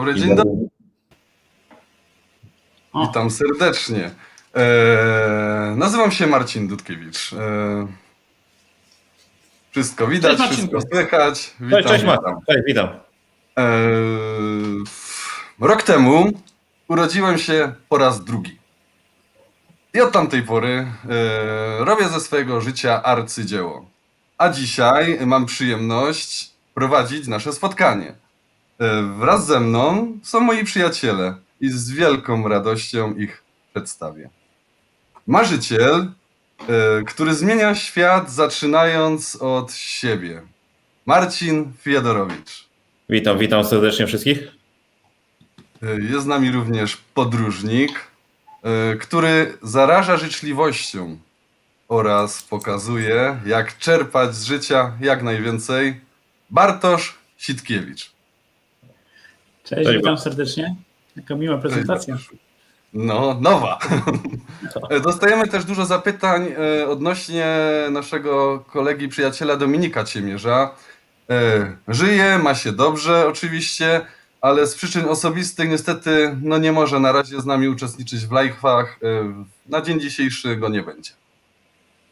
dobry, dzień dobry. Witam serdecznie. E, nazywam się Marcin Dudkiewicz. E, wszystko widać, Cześć, wszystko słychać. Cześć, Witam, cześć, witam. Marta. Cześć, witam. E, rok temu urodziłem się po raz drugi. I od tamtej pory e, robię ze swojego życia arcydzieło. A dzisiaj mam przyjemność prowadzić nasze spotkanie. E, wraz ze mną są moi przyjaciele i z wielką radością ich przedstawię. Marzyciel, e, który zmienia świat zaczynając od siebie. Marcin Fiedorowicz. Witam, witam serdecznie wszystkich. Jest z nami również podróżnik, który zaraża życzliwością oraz pokazuje, jak czerpać z życia jak najwięcej. Bartosz Sitkiewicz. Cześć, Cześć, witam serdecznie. Jaka miła prezentacja. No, nowa. Dostajemy też dużo zapytań e, odnośnie naszego kolegi, przyjaciela Dominika Ciemierza. E, Żyje, ma się dobrze oczywiście, ale z przyczyn osobistych niestety no nie może na razie z nami uczestniczyć w live'ach. E, Na dzień dzisiejszy go nie będzie.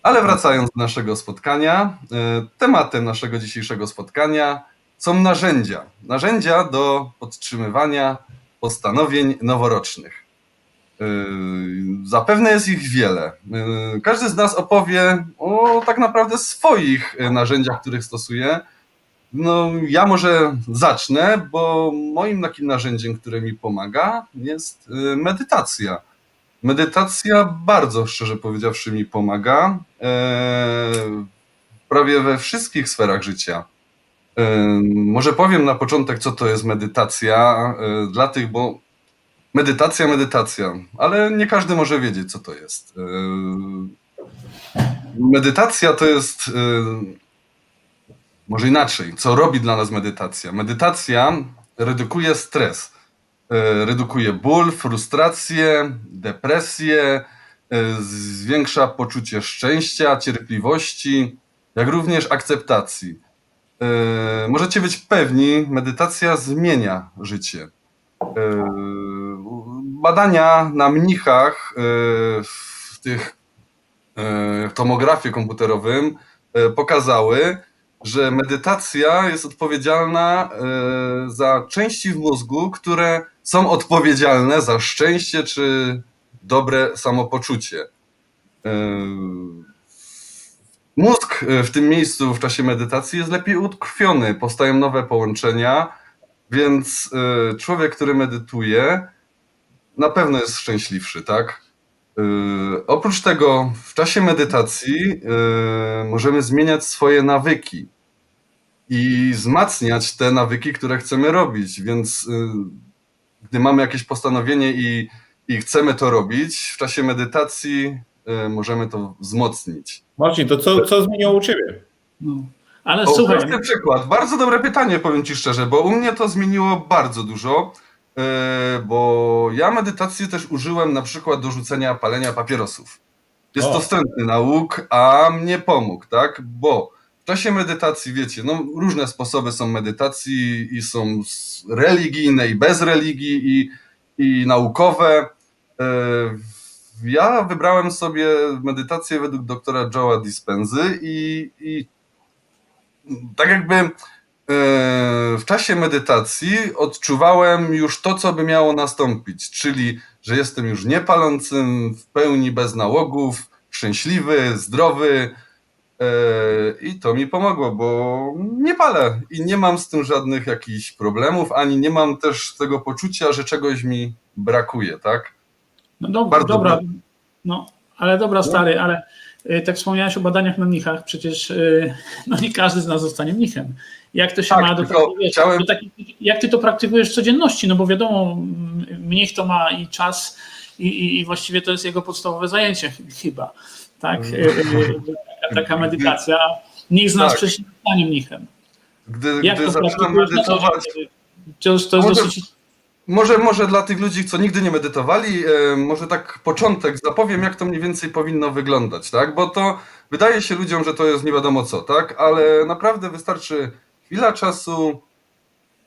Ale wracając do naszego spotkania, e, tematem naszego dzisiejszego spotkania są narzędzia. Narzędzia do podtrzymywania postanowień noworocznych. Yy, Zapewne jest ich wiele. Yy, Każdy z nas opowie o tak naprawdę swoich yy, narzędziach, których stosuje. No, ja może zacznę, bo moim takim narzędziem, które mi pomaga, jest medytacja. Medytacja bardzo, szczerze powiedziawszy, mi pomaga prawie we wszystkich sferach życia. Może powiem na początek, co to jest medytacja yy, dla tych, bo Medytacja, medytacja, ale nie każdy może wiedzieć, co to jest. Yy, Medytacja to jest. yy, Może inaczej, co robi dla nas medytacja? Medytacja redukuje stres, redukuje ból, frustrację, depresję, zwiększa poczucie szczęścia, cierpliwości, jak również akceptacji. Yy, Możecie być pewni, medytacja zmienia życie. Yy, Badania na mnichach yy, w tych tomografie komputerowym pokazały, że medytacja jest odpowiedzialna za części w mózgu, które są odpowiedzialne za szczęście czy dobre samopoczucie. Mózg yy, w tym miejscu w czasie medytacji jest lepiej utkwiony, powstają nowe połączenia, więc y, człowiek, który medytuje, na pewno jest szczęśliwszy, tak? Y, oprócz tego, w czasie medytacji możemy zmieniać swoje nawyki i wzmacniać te nawyki, które chcemy robić. Więc gdy mamy jakieś postanowienie i, i chcemy to robić, w czasie medytacji możemy to wzmocnić. Marcin, to co, co zmieniło u Ciebie? No. Ale O, słuchaj, prosty przykład. Bardzo dobre pytanie, powiem Ci szczerze, bo u mnie to zmieniło bardzo dużo, yy, bo ja medytacji też użyłem na przykład do rzucenia palenia papierosów. Jest O. to wstrętny nauk, a mnie pomógł, tak? Bo w czasie medytacji, wiecie, no różne sposoby są medytacji i są religijne i bez religii i, i naukowe. Ja wybrałem sobie medytację według doktora Joe'a Dispenzy i, i tak jakby e, w czasie medytacji odczuwałem już to, co by miało nastąpić, czyli że jestem już niepalącym, w pełni bez nałogów, szczęśliwy, zdrowy. e, I to mi pomogło, bo nie palę i nie mam z tym żadnych jakichś problemów, ani nie mam też tego poczucia, że czegoś mi brakuje, tak? No do, bardzo dobra, no, ale dobra stary, ale y, tak wspomniałeś o badaniach na mnichach, przecież y, no nie każdy z nas zostanie mnichem. Jak to się Tak, ma do, wiesz, chciałem- do jak ty to praktykujesz w codzienności, no bo wiadomo, mnich to ma i czas i, i, i właściwie to jest jego podstawowe zajęcie ch- chyba, tak, Y, taka, medytacja, nikt z nas Tak. przecież nie zostanie mnichem. Gdy, Jak gdy to zaczynam co medytować? To jest, to jest Może- dosyć Może, może dla tych ludzi, co nigdy nie medytowali, e, może tak początek zapowiem, jak to mniej więcej powinno wyglądać, tak? Bo to wydaje się ludziom, że to jest nie wiadomo co, tak? Ale naprawdę wystarczy chwila czasu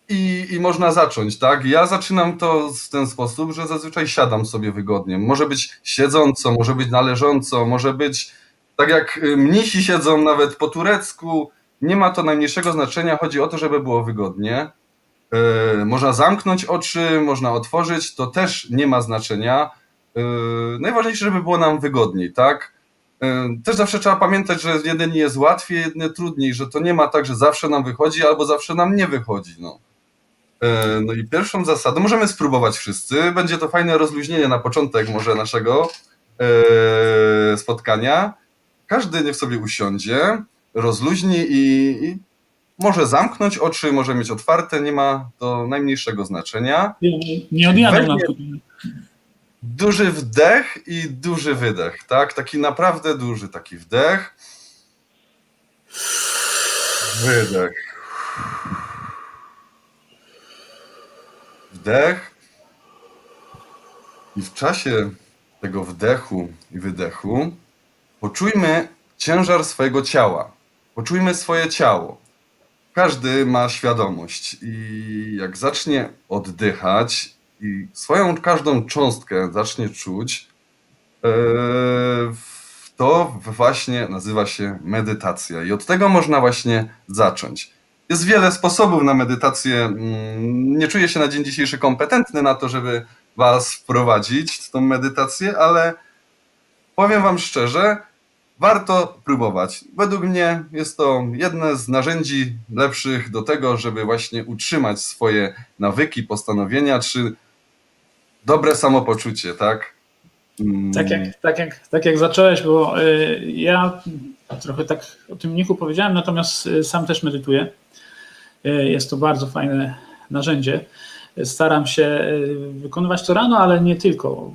i, i można zacząć, tak? Ja zaczynam to w ten sposób, że zazwyczaj siadam sobie wygodnie. Może być siedząco, może być należąco, może być tak jak y, mnisi siedzą nawet po turecku. Nie ma to najmniejszego znaczenia, chodzi o to, żeby było wygodnie. Yy, można zamknąć oczy, można otworzyć, to też nie ma znaczenia. Yy, najważniejsze, żeby było nam wygodniej, tak? Yy, Też zawsze trzeba pamiętać, że jeden jest łatwiej, jeden trudniej, że to nie ma tak, że zawsze nam wychodzi albo zawsze nam nie wychodzi. No. No i pierwszą zasadą, możemy spróbować wszyscy, będzie to fajne rozluźnienie na początek może naszego spotkania. Każdy niech sobie usiądzie, rozluźni i, i może zamknąć oczy, może mieć otwarte, nie ma to najmniejszego znaczenia. Nie odjadą nam Weźmie- tutaj. Duży wdech i duży wydech, tak? Taki naprawdę duży taki wdech. Wydech. Wdech. I w czasie tego wdechu i wydechu poczujmy ciężar swojego ciała. Poczujmy swoje ciało. Każdy ma świadomość i jak zacznie oddychać i swoją każdą cząstkę zacznie czuć, e, to właśnie nazywa się medytacja. I od tego można właśnie zacząć. Jest wiele sposobów na medytację. Mm, Nie czuję się na dzień dzisiejszy kompetentny na to, żeby Was wprowadzić w tą medytację, ale powiem Wam szczerze, warto próbować. Według mnie jest to jedne z narzędzi lepszych do tego, żeby właśnie utrzymać swoje nawyki, postanowienia, czy dobre samopoczucie, tak? Mm, Tak jak, tak, jak, tak jak zacząłeś, bo y, ja trochę tak o tym mnichu powiedziałem, natomiast y, sam też medytuję. Y, Jest to bardzo fajne narzędzie. Staram się wykonywać to rano, ale nie tylko.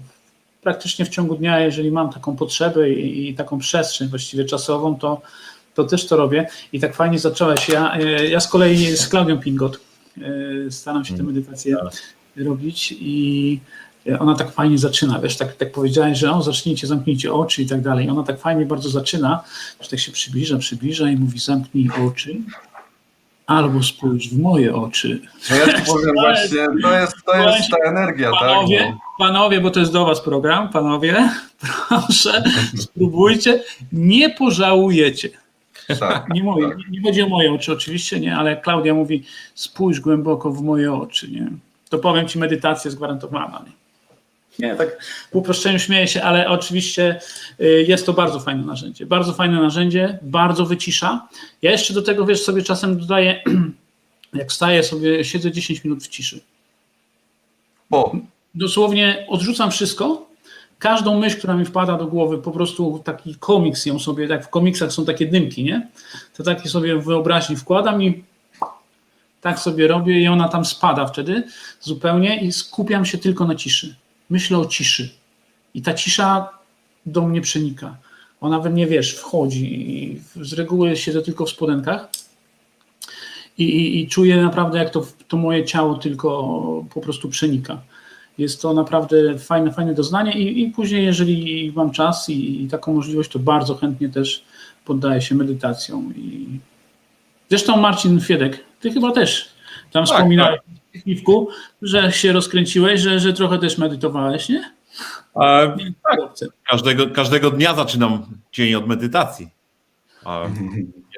Praktycznie w ciągu dnia, jeżeli mam taką potrzebę i, i taką przestrzeń właściwie czasową, to, to też to robię. I tak fajnie zacząłeś. Ja, y, ja z kolei z Klaudią Pingot y, staram się tę medytację robić i ona tak fajnie zaczyna, wiesz, tak, tak powiedziałeś, że o, zacznijcie, zamknijcie oczy i tak dalej. Ona tak fajnie bardzo zaczyna, że tak się przybliża, przybliża i mówi zamknij oczy albo spójrz w moje oczy. No ja ci powiem właśnie, to jest, to jest ta energia, Panowie, tak? panowie, bo to jest do was program, panowie, proszę, spróbujcie, nie pożałujecie. Tak. Nie, moje, tak. nie chodzi o moje oczy oczywiście, nie, ale Klaudia mówi spójrz głęboko w moje oczy, nie. To powiem ci, medytacja jest gwarantowana. Nie, nie tak w uproszczeniu śmieję się, ale oczywiście y, jest to bardzo fajne narzędzie. Bardzo fajne narzędzie, bardzo wycisza. Ja jeszcze do tego, wiesz, sobie czasem dodaję, jak staję sobie, siedzę 10 minut w ciszy. O, Dosłownie odrzucam wszystko, każdą myśl, która mi wpada do głowy, po prostu taki komiks ją sobie, jak w komiksach są takie dymki, nie? To takie sobie w wyobraźni wkładam i tak sobie robię i ona tam spada wtedy zupełnie i skupiam się tylko na ciszy. Myślę o ciszy. I ta cisza do mnie przenika. Ona we mnie, wiesz, wchodzi i z reguły siedzę tylko w spodenkach i, i, i czuję naprawdę, jak to, to moje ciało tylko po prostu przenika. Jest to naprawdę fajne, fajne doznanie i, i później, jeżeli mam czas i, i taką możliwość, to bardzo chętnie też poddaję się medytacjom. I... Zresztą Marcin Fiedek, ty chyba też tam Tak, wspominałeś w piwku, że się rozkręciłeś, że, że trochę też medytowałeś, nie? A Chłopcy. każdego, każdego dnia zaczynam dzień od medytacji. A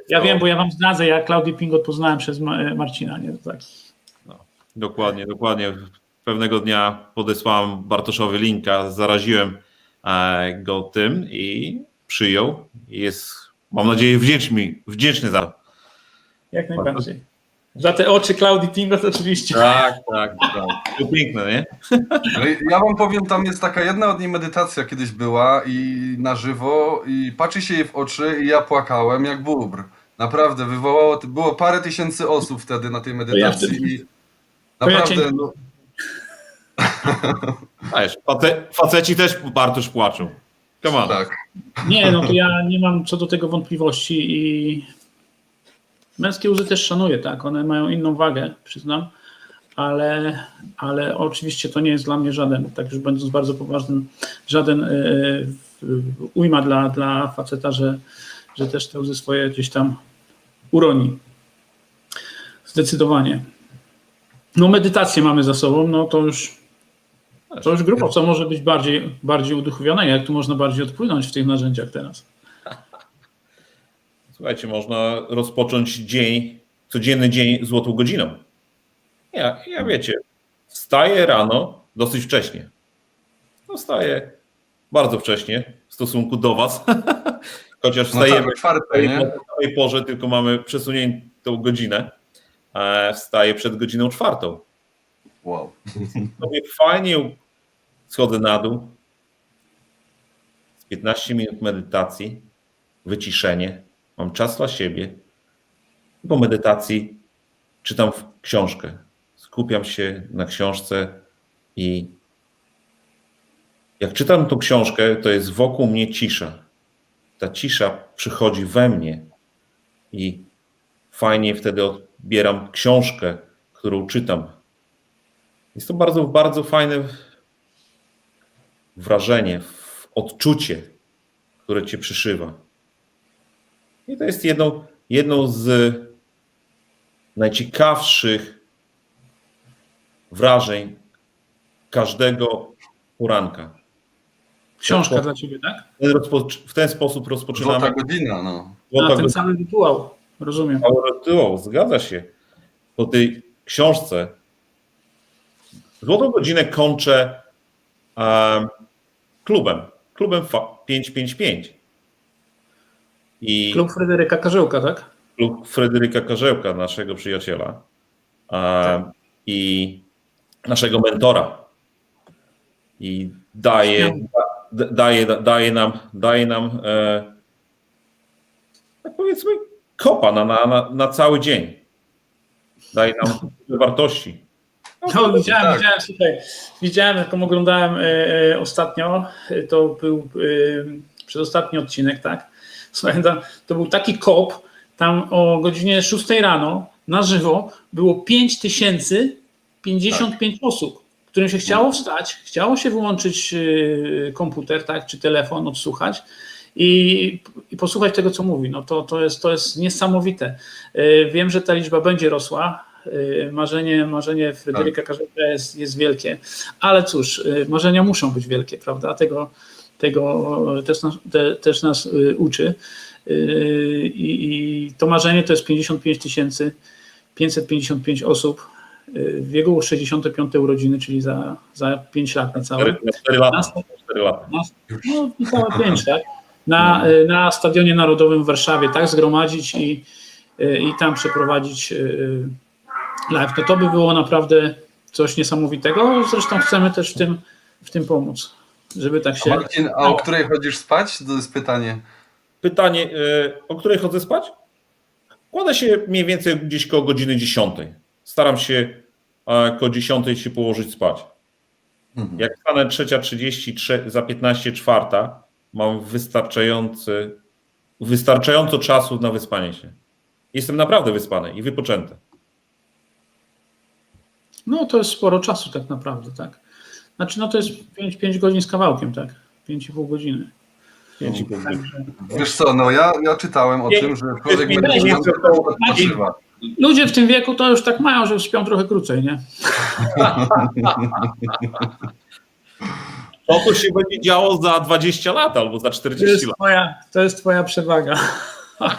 Ja to- wiem, bo ja wam zdradzę, ja Klaudię Pingot poznałem przez Ma- Marcina, nie? Tak. Dokładnie, dokładnie. Pewnego dnia podesłałem Bartoszowi linka, zaraziłem e, go tym i przyjął. Jest, mam nadzieję, wdzięczny, wdzięczny za to. Jak najbardziej. Za te oczy Klaudii Pingot oczywiście. Tak, tak, tak. To piękne, nie? Ale ja wam powiem, tam jest taka jedna od niej medytacja kiedyś była i na żywo i patrzy się jej w oczy i ja płakałem jak bóbr. Naprawdę, wywołało, było parę tysięcy osób wtedy na tej medytacji To ja naprawdę, cię- no, wiesz, face, faceci też Bartosz płaczą. Come on. tak. Nie, no to ja nie mam co do tego wątpliwości i męskie łzy też szanuję, tak, one mają inną wagę, przyznam, ale, ale oczywiście to nie jest dla mnie żaden, tak już będąc bardzo poważnym, żaden e, w- ujma dla, dla faceta, że, że też te łzy swoje gdzieś tam uroni. Zdecydowanie. No medytację mamy za sobą, no to już to już grubo, co może być bardziej, bardziej uduchowione, jak tu można bardziej odpłynąć w tych narzędziach teraz. Słuchajcie, można rozpocząć dzień, codzienny dzień złotą godziną. Ja, ja wiecie, wstaję rano dosyć wcześnie. No wstaję bardzo wcześnie w stosunku do was. Chociaż No wstajemy tak, czwarte, wstajemy nie? o tej porze, tylko mamy przesuniętą godzinę. E, Wstaję przed godziną czwartą. Wow. Sobie fajnie schodzę na dół. Z 15 minut medytacji, wyciszenie. Mam czas dla siebie. Po medytacji czytam książkę. Skupiam się na książce i jak czytam tą książkę, to jest wokół mnie cisza. Ta cisza przychodzi we mnie i fajnie wtedy odbieram książkę, którą czytam. Jest to bardzo, bardzo fajne wrażenie, odczucie, które cię przyszywa. I to jest jedną, jedną z najciekawszych wrażeń każdego poranka. Książka Tak. dla ciebie, tak? W ten, rozpoc- w ten sposób rozpoczynamy Złota godzina, no. A, Złota ten cały rytuał, rozumiem. Cały rytuał, zgadza się. Po tej książce złotą godzinę kończę em, klubem. Klubem fa- 555. I Klub Fryderyka Karzełka, tak? klub Fryderyka Karzełka, naszego przyjaciela em, i naszego mentora. I daje, da, daje, daje nam, daje nam e, tak powiedzmy kopa na, na, na, cały dzień. Daje nam wartości. No, widziałem, tak. widziałem, słuchaj, widziałem, jaką oglądałem e, e, ostatnio, to był e, przedostatni odcinek, tak? Słuchaj, to, był taki kop, tam o godzinie 6 rano na żywo było 5055 osób, którym się chciało wstać, chciało się wyłączyć e, komputer, tak, czy telefon, odsłuchać i, i posłuchać tego, co mówi. No to, to, jest, to jest niesamowite. E, Wiem, że ta liczba będzie rosła. E, Marzenie, marzenie Fryderyka Karzełka jest, jest wielkie, ale cóż, marzenia muszą być wielkie, prawda? Tego, tego też nas, te, też nas e, uczy. E, I, I to marzenie to jest 55 tysięcy 555 osób e, w jego 65 urodziny, czyli za, za 5 lat niecałe. 4, 4 lata. Nas- 4 lata. na, no, niecałe pięć, tak? Na, y, na Stadionie Narodowym w Warszawie, tak? Zgromadzić i, y, i tam przeprowadzić y, live. To to by było naprawdę coś niesamowitego. Zresztą chcemy też w tym, w tym pomóc, żeby tak A się. Marcin, a o której chodzisz spać? To jest pytanie. Pytanie, e, o której chodzę spać? Kładę się mniej więcej gdzieś koło godziny 10. Staram się e, koło 10 się położyć spać. Mhm. Jak stanę 3.30, trze- za 15 czwarta, mam wystarczający, wystarczająco czasu na wyspanie się. Jestem naprawdę wyspany i wypoczęty. No to jest sporo czasu tak naprawdę, tak? Znaczy, no to jest 5, 5 godzin z kawałkiem, tak? 5,5 godziny. Godziny. Wiesz co, no ja, ja czytałem o Nie, tym, że człowiek medytujący nie, nie, odpoczywa. Ludzie w tym wieku to już tak mają, że śpią trochę krócej, nie? To to się będzie działo za 20 lat albo za To 40 jest lat. twoja, to jest twoja przewaga.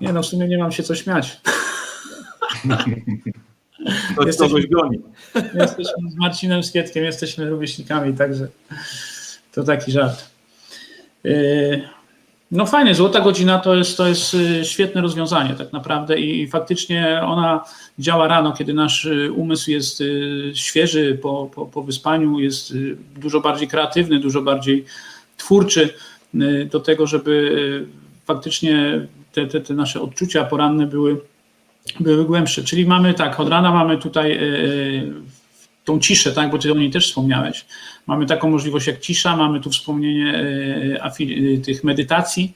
Nie no, w sumie nie mam się co śmiać. To Jesteśmy- goni. Jesteśmy z Marcinem Skietkiem, jesteśmy rówieśnikami, także to taki żart. Yy, No fajnie, złota godzina to jest, to jest yy, świetne rozwiązanie tak naprawdę i faktycznie ona działa rano, kiedy nasz yy, umysł jest świeży po, po, po wyspaniu, jest dużo bardziej kreatywny, dużo bardziej twórczy do tego, żeby faktycznie te, te, te nasze odczucia poranne były były głębsze. Czyli mamy tak, od rana mamy tutaj yy, tą ciszę, tak, bo ty o niej też wspomniałeś. Mamy taką możliwość jak cisza, mamy tu wspomnienie yy, tych medytacji.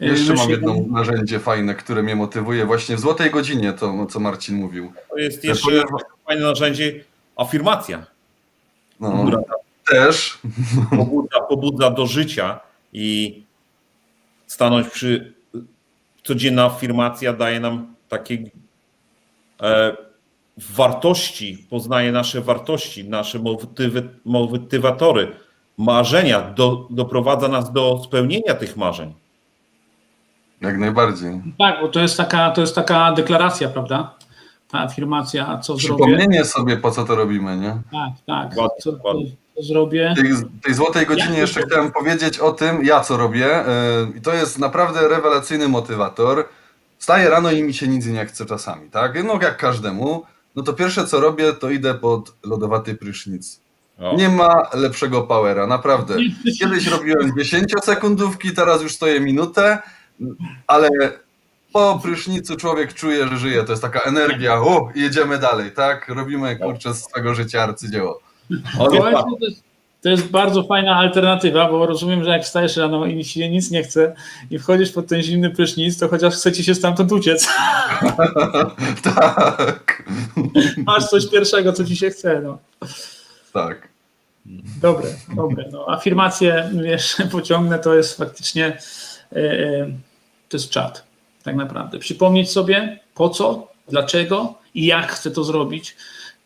Jeszcze mam myślę- jedno narzędzie fajne, które mnie motywuje właśnie w złotej godzinie, to co Marcin mówił. To jest jeszcze fajne narzędzie afirmacja, No, która też. pobudza, pobudza do życia i stanąć przy. Codzienna afirmacja daje nam takie e, wartości, poznaje nasze wartości, nasze motywy, motywatory, marzenia, do, doprowadza nas do spełnienia tych marzeń. Jak najbardziej. Tak, bo to jest taka, to jest taka deklaracja, prawda? Ta afirmacja, co zrobię. Przypomnienie sobie, po co to robimy, nie? Tak, tak. Dokładnie, Co, dokładnie. co zrobię. tej, tej złotej godzinie Jak jeszcze chciałem powiedzieć o tym, ja co robię. yy, I to jest naprawdę rewelacyjny motywator. Wstaję rano i mi się nic nie chce czasami, tak? No jak każdemu. No to pierwsze co robię, to idę pod lodowaty prysznic. O, Nie ma lepszego powera, naprawdę. Kiedyś robiłem 10-sekundówki, teraz już stoję minutę, ale po prysznicu człowiek czuje, że żyje. To jest taka energia, o, jedziemy dalej, tak? Robimy, kurczę, z swego życia arcydzieło. To jest, bardzo fajna alternatywa, bo rozumiem, że jak wstajesz rano i się nic nie chce i wchodzisz pod ten zimny prysznic, to chociaż chce ci się stamtąd uciec. tak, Masz coś pierwszego, co ci się chce. No. tak. Dobre, dobre. No, afirmacje, wiesz, pociągnę, to jest faktycznie e, to jest czat, tak naprawdę. Przypomnieć sobie po co, dlaczego i jak chcę to zrobić.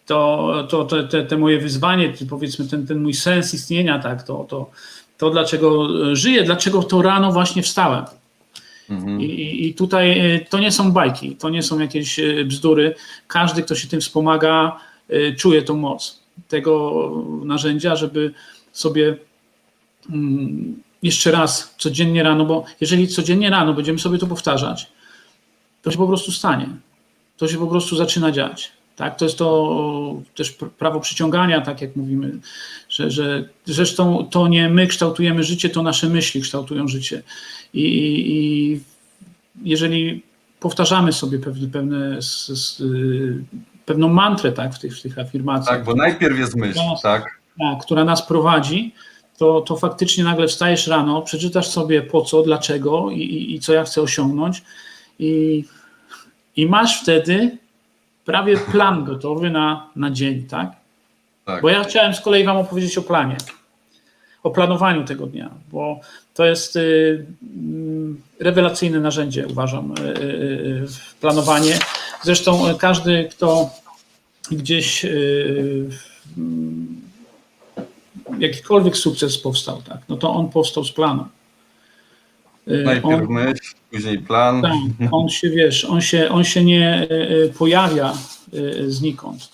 To, to, to te, te moje wyzwanie, powiedzmy ten, ten mój sens istnienia, tak, to, to, to dlaczego żyję, dlaczego to rano właśnie wstałem. Mhm. I, i- tutaj y, to nie są bajki, to nie są jakieś y, bzdury. Każdy, kto się tym wspomaga, czuje tą moc tego narzędzia, żeby sobie mm, jeszcze raz codziennie rano, bo jeżeli codziennie rano będziemy sobie to powtarzać, to się po prostu stanie. To się po prostu zaczyna dziać. Tak? To jest to też pr- prawo przyciągania, tak jak mówimy, że, że zresztą to nie my kształtujemy życie, to nasze myśli kształtują życie. I, i, i jeżeli powtarzamy sobie pewne, pewne y, pewną mantrę tak, w, tych, w tych afirmacjach, Tak, bo najpierw jest myśl, No. tak? tak, która nas prowadzi, to, to faktycznie nagle wstajesz rano, przeczytasz sobie po co, dlaczego i, i, i co ja chcę osiągnąć i, i masz wtedy prawie plan gotowy na, na dzień, tak? Tak. Bo ja chciałem z kolei Wam opowiedzieć o planie, o planowaniu tego dnia, bo to jest y, mm, rewelacyjne narzędzie, uważam, y, y, y, planowanie. Zresztą y, każdy, kto gdzieś y, mm, jakikolwiek sukces powstał, tak, no to on powstał z planu. Y, Najpierw on- myśl, później plan. tak, on się, wiesz, on się, on się nie e, e, pojawia znikąd.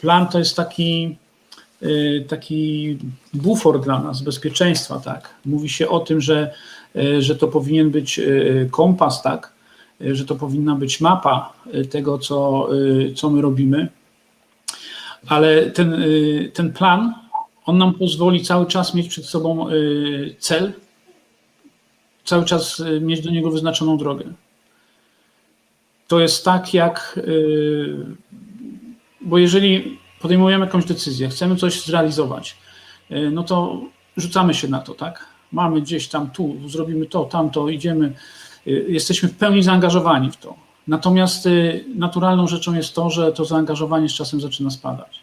Plan to jest taki, taki bufor dla nas, bezpieczeństwa, tak. Mówi się o tym, że, że to powinien być kompas, tak, że to powinna być mapa tego, co, co my robimy. Ale ten, ten plan, on nam pozwoli cały czas mieć przed sobą cel, cały czas y, mieć do niego wyznaczoną drogę. To jest tak jak, y, bo jeżeli podejmujemy jakąś decyzję, chcemy coś zrealizować, y, no to rzucamy się na to, tak? Mamy gdzieś tam tu, zrobimy to, tamto, idziemy, jesteśmy w pełni zaangażowani w to. Natomiast naturalną rzeczą jest to, że to zaangażowanie z czasem zaczyna spadać.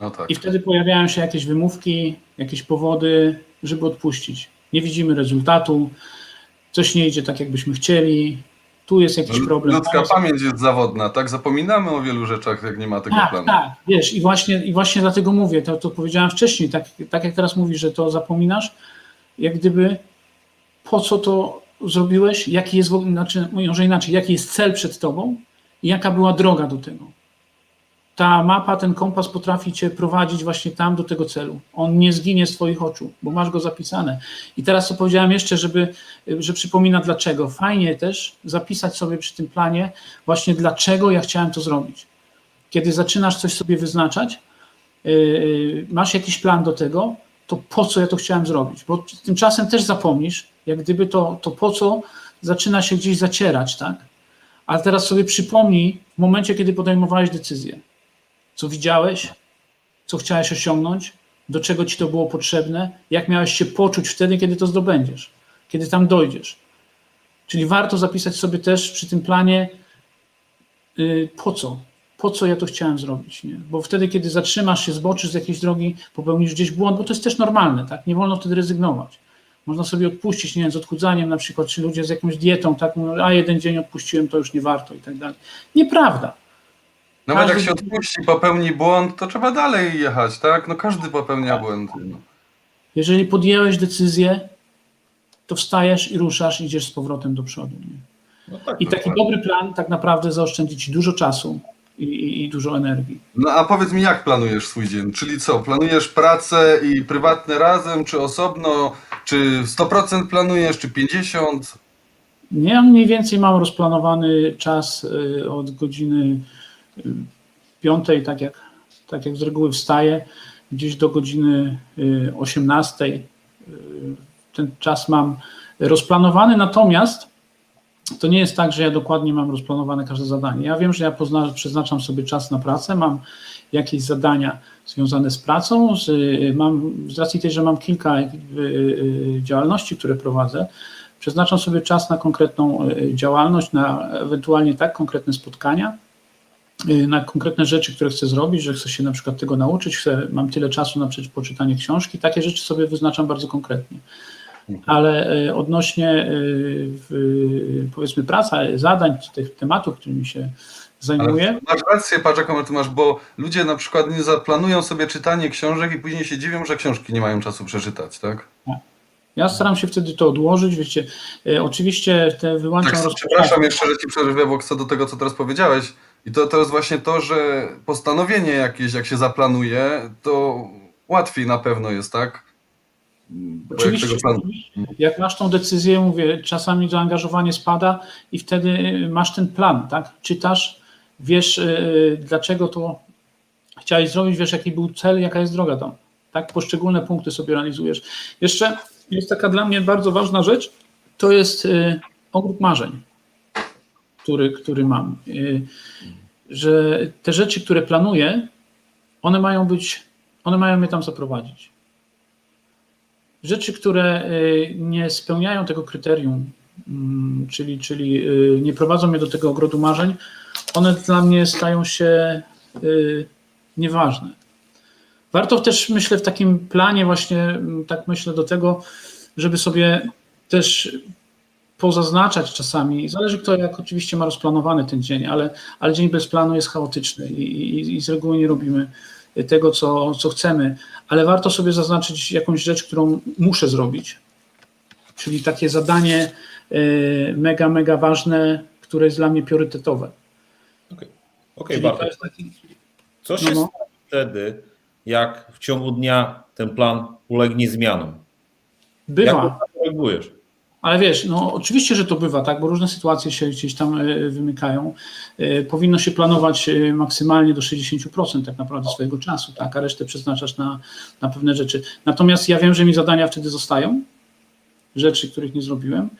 No tak. I wtedy pojawiają się jakieś wymówki, jakieś powody, żeby odpuścić. Nie widzimy rezultatu, coś nie idzie tak, jakbyśmy chcieli, tu jest jakiś problem. Ludzka jest- pamięć jest zawodna, tak? Zapominamy o wielu rzeczach, jak nie ma tego tak, planu. tak, wiesz, i właśnie, i właśnie dlatego mówię, to, to powiedziałem wcześniej, tak, tak jak teraz mówisz, że to zapominasz, jak gdyby po co to zrobiłeś, jaki jest, w ogóle- znaczy, może inaczej, jaki jest cel przed tobą i jaka była droga do tego. Ta mapa, ten kompas potrafi cię prowadzić właśnie tam do tego celu. On nie zginie z twoich oczu, bo masz go zapisane. I teraz co powiedziałem jeszcze, żeby, że przypomina dlaczego. Fajnie też zapisać sobie przy tym planie właśnie dlaczego ja chciałem to zrobić kiedy zaczynasz coś sobie wyznaczać, yy, masz jakiś plan do tego, to po co ja to chciałem zrobić? Bo tymczasem też zapomnisz, jak gdyby to, to po co zaczyna się gdzieś zacierać, tak? Ale teraz sobie przypomnij w momencie, kiedy podejmowałeś decyzję, co widziałeś, co chciałeś osiągnąć, do czego ci to było potrzebne, jak miałeś się poczuć wtedy, kiedy to zdobędziesz, kiedy tam dojdziesz. Czyli warto zapisać sobie też przy tym planie, yy, po co, po co ja to chciałem zrobić, nie? Bo wtedy, kiedy zatrzymasz się, zboczysz z jakiejś drogi, popełnisz gdzieś błąd, bo to jest też normalne, tak? Nie wolno wtedy rezygnować. Można sobie odpuścić, nie wiem, z odchudzaniem na przykład, czy ludzie z jakąś dietą, tak a jeden dzień odpuściłem, to już nie warto i tak dalej. Nieprawda. Nawet jak Każdy- się odpuści, popełni błąd, to trzeba dalej jechać, tak? No każdy popełnia błędy. No. Jeżeli podjęłeś decyzję, to wstajesz i ruszasz, idziesz z powrotem do przodu. Nie? No tak, I taki dobry plan tak naprawdę zaoszczędzi ci dużo czasu i, i, i dużo energii. no a powiedz mi, jak planujesz swój dzień? Czyli co, planujesz pracę i prywatne razem, czy osobno? Czy 100% planujesz, czy 50%? Ja mniej więcej mam rozplanowany czas y, od godziny piątej, tak jak, tak jak z reguły wstaję, gdzieś do godziny y, 18. y, Ten czas mam rozplanowany, natomiast to nie jest tak, że ja dokładnie mam rozplanowane każde zadanie. Ja wiem, że ja pozna, przeznaczam sobie czas na pracę, mam jakieś zadania związane z pracą, z, y, mam, z racji tej, że mam kilka y, y, działalności, które prowadzę, przeznaczam sobie czas na konkretną y, działalność, na ewentualnie tak konkretne spotkania, y, na konkretne rzeczy, które chcę zrobić, że chcę się na przykład tego nauczyć, chcę, mam tyle czasu na poczytanie książki, takie rzeczy sobie wyznaczam bardzo konkretnie. Ale y, odnośnie y, powiedzmy praca, zadań, tych tematów, którymi się zajmuję, masz rację, patrz jaką ty masz, bo ludzie na przykład nie zaplanują sobie czytanie książek i później się dziwią, że książki nie mają czasu przeczytać, tak? ja staram się wtedy to odłożyć, wiecie, y, oczywiście te wyłączam Tak, przepraszam jeszcze, że ci przerwę, bo co do tego, co teraz powiedziałeś. I to, to jest właśnie to, że postanowienie jakieś, jak się zaplanuje, to łatwiej na pewno jest, tak? Bo jak Oczywiście, planu- jak masz tą decyzję, mówię, czasami zaangażowanie spada i wtedy masz ten plan, tak? Czytasz, wiesz yy, dlaczego to chciałeś zrobić, wiesz jaki był cel, jaka jest droga tam, tak? Poszczególne punkty sobie realizujesz. Jeszcze jest taka dla mnie bardzo ważna rzecz, to jest yy, ogród marzeń, który, który mam. Yy, że te rzeczy, które planuję, one mają być, one mają mnie tam zaprowadzić rzeczy, które y, nie spełniają tego kryterium, mm, czyli, czyli y, nie prowadzą mnie do tego ogrodu marzeń, one dla mnie stają się y, nieważne. Warto też, myślę, w takim planie właśnie, mm, tak myślę do tego, żeby sobie też pozaznaczać czasami, zależy kto jak oczywiście ma rozplanowany ten dzień, ale, ale dzień bez planu jest chaotyczny i, i, i z reguły nie robimy tego, co, co chcemy, ale warto sobie zaznaczyć jakąś rzecz, którą muszę zrobić, czyli takie zadanie y, mega, mega ważne, które jest dla mnie priorytetowe. Okej, to jest taki, Co się No, no. stanie wtedy, jak w ciągu dnia ten plan ulegnie zmianom? Jak bywa, to reagujesz? Ale wiesz, no oczywiście, że to bywa, tak, bo różne sytuacje się gdzieś tam y, wymykają. Y, Powinno się planować y, maksymalnie do 60% tak naprawdę swojego czasu, tak, a resztę przeznaczasz na, na pewne rzeczy. Natomiast ja wiem, że mi zadania wtedy zostają, rzeczy, których nie zrobiłem.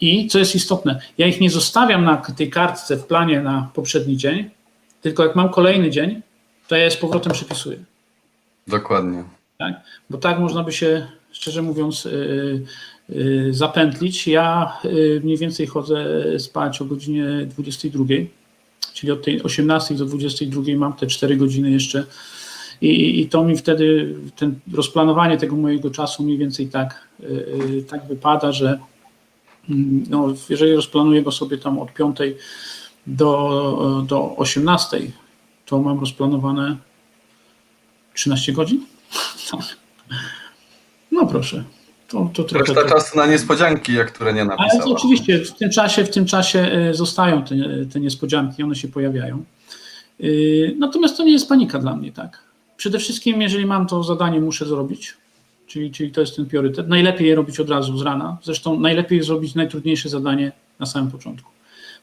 I co jest istotne, ja ich nie zostawiam na tej kartce w planie na poprzedni dzień, tylko jak mam kolejny dzień, to ja je z powrotem przypisuję. Dokładnie. Tak? Bo tak można by się, szczerze mówiąc, zapętlić. Ja yy, mniej więcej chodzę spać o godzinie 22, czyli od tej 18 do 22 mam te 4 godziny jeszcze. I, I to mi wtedy, ten rozplanowanie tego mojego czasu mniej więcej tak, yy, tak wypada, że mm, no, jeżeli rozplanuję go sobie tam od 5 do, do 18, to mam rozplanowane 13 godzin? Tak. No proszę. To, to trochę. Reszta czasu na niespodzianki, jak które nie Ale to napisała. oczywiście w tym czasie, w tym czasie e, zostają te, te niespodzianki, one się pojawiają. Yy, Natomiast to nie jest panika dla mnie, tak. Przede wszystkim, jeżeli mam to zadanie, muszę zrobić, czyli, czyli to jest ten priorytet. Najlepiej je robić od razu z rana. Zresztą najlepiej zrobić najtrudniejsze zadanie na samym początku.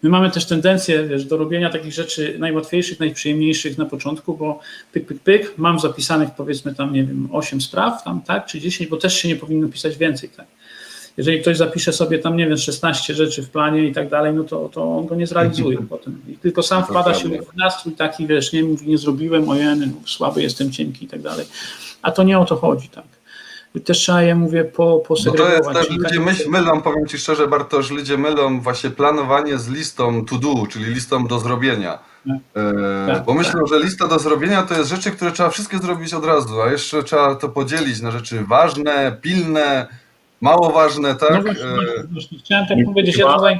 My mamy też tendencję wiesz, do robienia takich rzeczy najłatwiejszych, najprzyjemniejszych na początku, bo pyk, pyk, pyk, mam zapisanych powiedzmy tam, nie wiem, 8 spraw, tam, tak, czy 10, bo też się nie powinno pisać więcej, tak. Jeżeli ktoś zapisze sobie tam, nie wiem, 16 rzeczy w planie i tak dalej, no to, to on go nie zrealizuje potem. I tylko sam wpada się w nastrój taki, wiesz, nie, mówi, nie zrobiłem, ojeny, no, słaby jestem, cienki i tak dalej. A to nie o to chodzi, tak. Też trzeba je, mówię, po, No to posegregować. jest też, Czyli ludzie tak- myśl, mylą, powiem Ci szczerze Bartosz, ludzie mylą właśnie planowanie z listą to do, czyli listą do zrobienia. Tak. E, Tak, bo myślą, że lista do zrobienia to jest rzeczy, które trzeba wszystkie zrobić od razu, a jeszcze trzeba to podzielić na rzeczy ważne, pilne Mało ważne, tak? No właśnie, E, właśnie. Chciałem tak powiedzieć, ja tutaj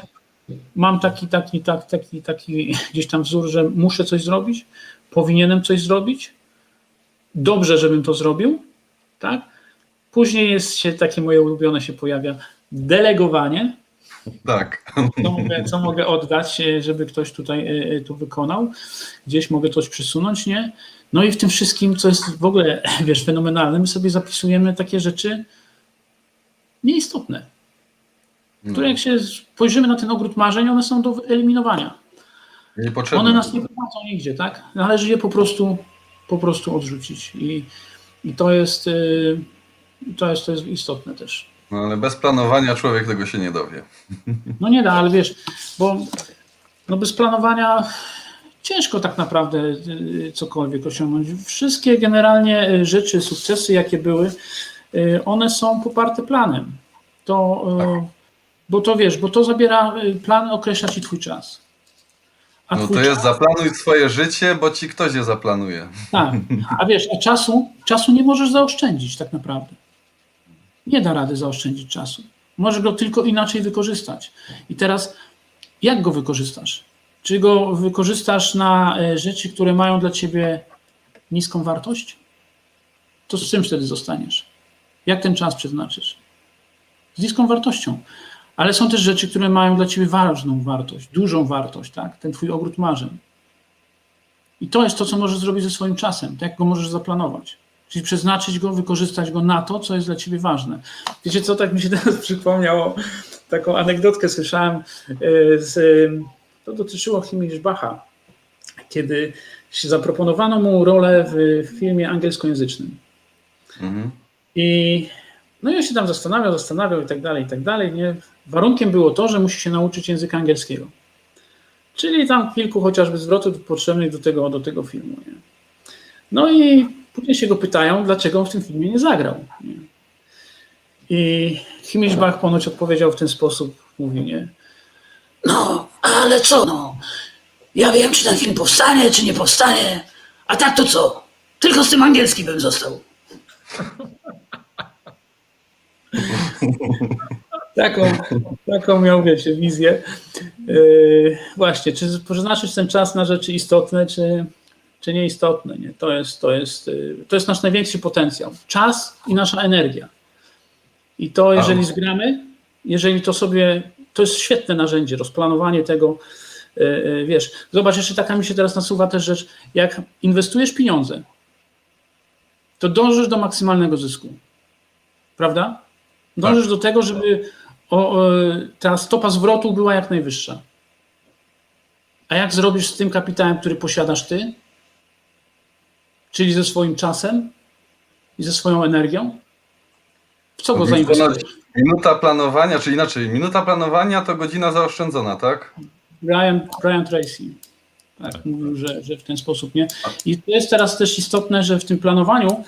mam taki, taki, taki, taki, taki gdzieś tam wzór, że muszę coś zrobić, powinienem coś zrobić, dobrze, żebym to zrobił, tak? Później jest się, takie moje ulubione się pojawia, delegowanie, tak. co mogę, co mogę oddać, e, żeby ktoś tutaj e, e, tu wykonał, gdzieś mogę coś przesunąć, nie? No i w tym wszystkim, co jest w ogóle, wiesz, fenomenalne, my sobie zapisujemy takie rzeczy nieistotne, które jak się spojrzymy na ten ogród marzeń, one są do wyeliminowania. One nas nie prowadzą nigdzie, tak? Należy je po prostu, po prostu odrzucić. I, i to, jest, y, to, jest, to jest istotne też. No, ale bez planowania człowiek tego się nie dowie. No nie da, ale wiesz, bo no bez planowania ciężko tak naprawdę y, cokolwiek osiągnąć. Wszystkie generalnie y, rzeczy, sukcesy, jakie były, y, one są poparte planem. To, y, bo to wiesz, bo to zabiera, plan określa ci twój czas. A No to czas- jest zaplanuj swoje życie, bo ci ktoś je zaplanuje. Tak, a wiesz, a czasu, czasu nie możesz zaoszczędzić tak naprawdę. Nie da rady zaoszczędzić czasu. Możesz go tylko inaczej wykorzystać. I teraz, jak go wykorzystasz? Czy go wykorzystasz na e, rzeczy, które mają dla ciebie niską wartość? To z czym wtedy zostaniesz? Jak ten czas przeznaczysz? Z niską wartością. Ale są też rzeczy, które mają dla ciebie ważną wartość, dużą wartość, tak? Ten twój ogród marzeń. I to jest to, co możesz zrobić ze swoim czasem, tak jak go możesz zaplanować. Czyli przeznaczyć go, wykorzystać go na to, co jest dla ciebie ważne. Wiecie co, tak mi się teraz przypomniało, taką anegdotkę słyszałem, e, z, e, to dotyczyło Himmelbacha, kiedy się zaproponowano mu rolę w filmie angielskojęzycznym. Mhm. I no on się tam zastanawiał, zastanawiał i tak dalej, i tak dalej. Nie? Warunkiem było to, że musi się nauczyć języka angielskiego. Czyli tam kilku chociażby zwrotów potrzebnych do tego, do tego filmu. Nie? No i później się go pytają, dlaczego on w tym filmie nie zagrał. I Himmelbach ponoć odpowiedział w ten sposób, mówi, nie? No, ale co no? Ja wiem, czy ten film powstanie, czy nie powstanie. A tak to co? Tylko z tym angielskim bym został. Taką, taką miał, wiecie, wizję. Yy, właśnie, czy przeznaczyć ten czas na rzeczy istotne, czy, czy nieistotne? Nie? To, jest, to, jest, yy, to jest nasz największy potencjał. Czas i nasza energia. I to, jeżeli zgramy, jeżeli to sobie, to jest świetne narzędzie, rozplanowanie tego, yy, yy, wiesz, zobacz, jeszcze taka mi się teraz nasuwa też rzecz, jak inwestujesz pieniądze, to dążysz do maksymalnego zysku. Prawda? Dążysz do tego, żeby o, o, ta stopa zwrotu była jak najwyższa. A jak zrobisz z tym kapitałem, który posiadasz ty, czyli ze swoim czasem i ze swoją energią? W co go zainwestujesz? Minuta planowania, czy inaczej, minuta planowania to godzina zaoszczędzona, tak? Brian, Brian Tracy tak, mówił, że, że w ten sposób nie. I to jest teraz też istotne, że w tym planowaniu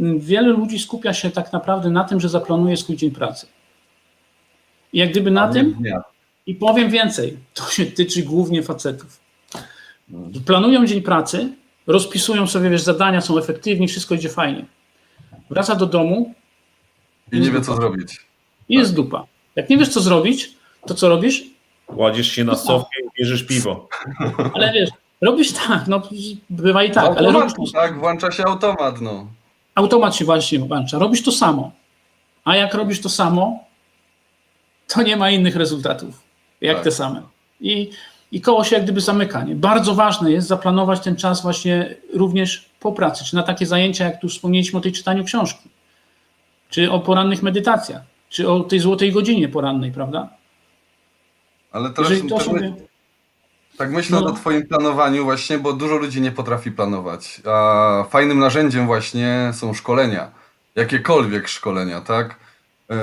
m, wiele ludzi skupia się tak naprawdę na tym, że zaplanuje swój dzień pracy. I jak gdyby na tym. I powiem więcej, to się tyczy głównie facetów. Planują dzień pracy, rozpisują sobie, wiesz, zadania, są efektywni, wszystko idzie fajnie. Wraca do domu I nie wie co zrobić. i jest dupa. Jak nie wiesz, co zrobić, to co robisz? Kładziesz się na sofie i bierzesz piwo. Ale wiesz, robisz tak, no bywa i tak, ale robisz tak, włącza się automat, no. automat się właśnie włącza. Robisz to samo. A jak robisz to samo, to nie ma innych rezultatów, jak Tak. te same. I, I koło się jak gdyby zamyka. Nie? Bardzo ważne jest zaplanować ten czas właśnie również po pracy, czy na takie zajęcia, jak tu wspomnieliśmy o tej czytaniu książki, czy o porannych medytacjach, czy o tej złotej godzinie porannej, prawda? Ale teraz Jeżeli to tak, sobie... tak myślę No. o twoim planowaniu właśnie, bo dużo ludzi nie potrafi planować. A fajnym narzędziem właśnie są szkolenia. Jakiekolwiek szkolenia, tak? Yy,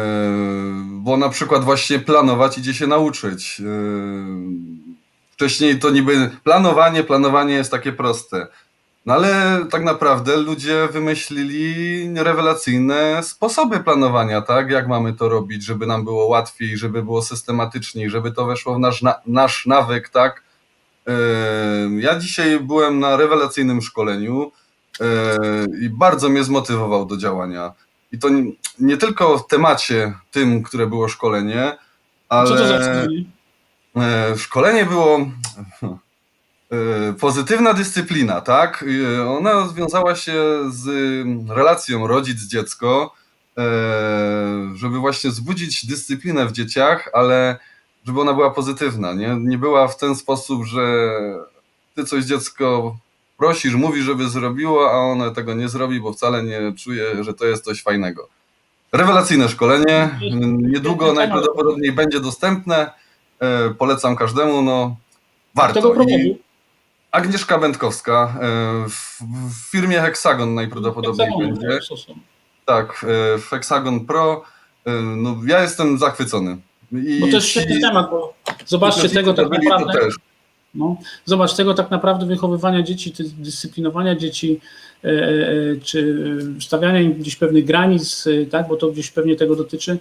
bo na przykład właśnie planować idzie się nauczyć. Yy, wcześniej to niby planowanie, planowanie jest takie proste. No ale tak naprawdę ludzie wymyślili rewelacyjne sposoby planowania, tak? Jak mamy to robić, żeby nam było łatwiej, żeby było systematyczniej, żeby to weszło w nasz, na, nasz nawyk, tak? Yy, Ja dzisiaj byłem na rewelacyjnym szkoleniu yy, i bardzo mnie zmotywował do działania. i to nie, nie tylko w temacie tym, które było szkolenie, ale Co to za szkolenie? E, szkolenie było e, pozytywna dyscyplina, tak? E, Ona związała się z relacją rodzic-dziecko, żeby właśnie wzbudzić dyscyplinę w dzieciach, ale żeby ona była pozytywna, nie? Nie była w ten sposób, że ty coś dziecko prosisz, mówisz, żeby zrobiło, a ono tego nie zrobi, bo wcale nie czuje, że to jest coś fajnego. Rewelacyjne szkolenie, niedługo najprawdopodobniej będzie dostępne, polecam każdemu, no Kto warto. go I prowadził? Agnieszka Będkowska e, w, w firmie Hexagon najprawdopodobniej Hexagon, będzie. są? Tak, e, w Hexagon Pro. E, No, ja jestem zachwycony. I Bo to jest świetny temat, bo zobaczcie tego tak naprawdę. No, zobacz, tego tak naprawdę wychowywania dzieci, dyscyplinowania dzieci, e, e, czy stawiania im gdzieś pewnych granic, e, tak, bo to gdzieś pewnie tego dotyczy, e,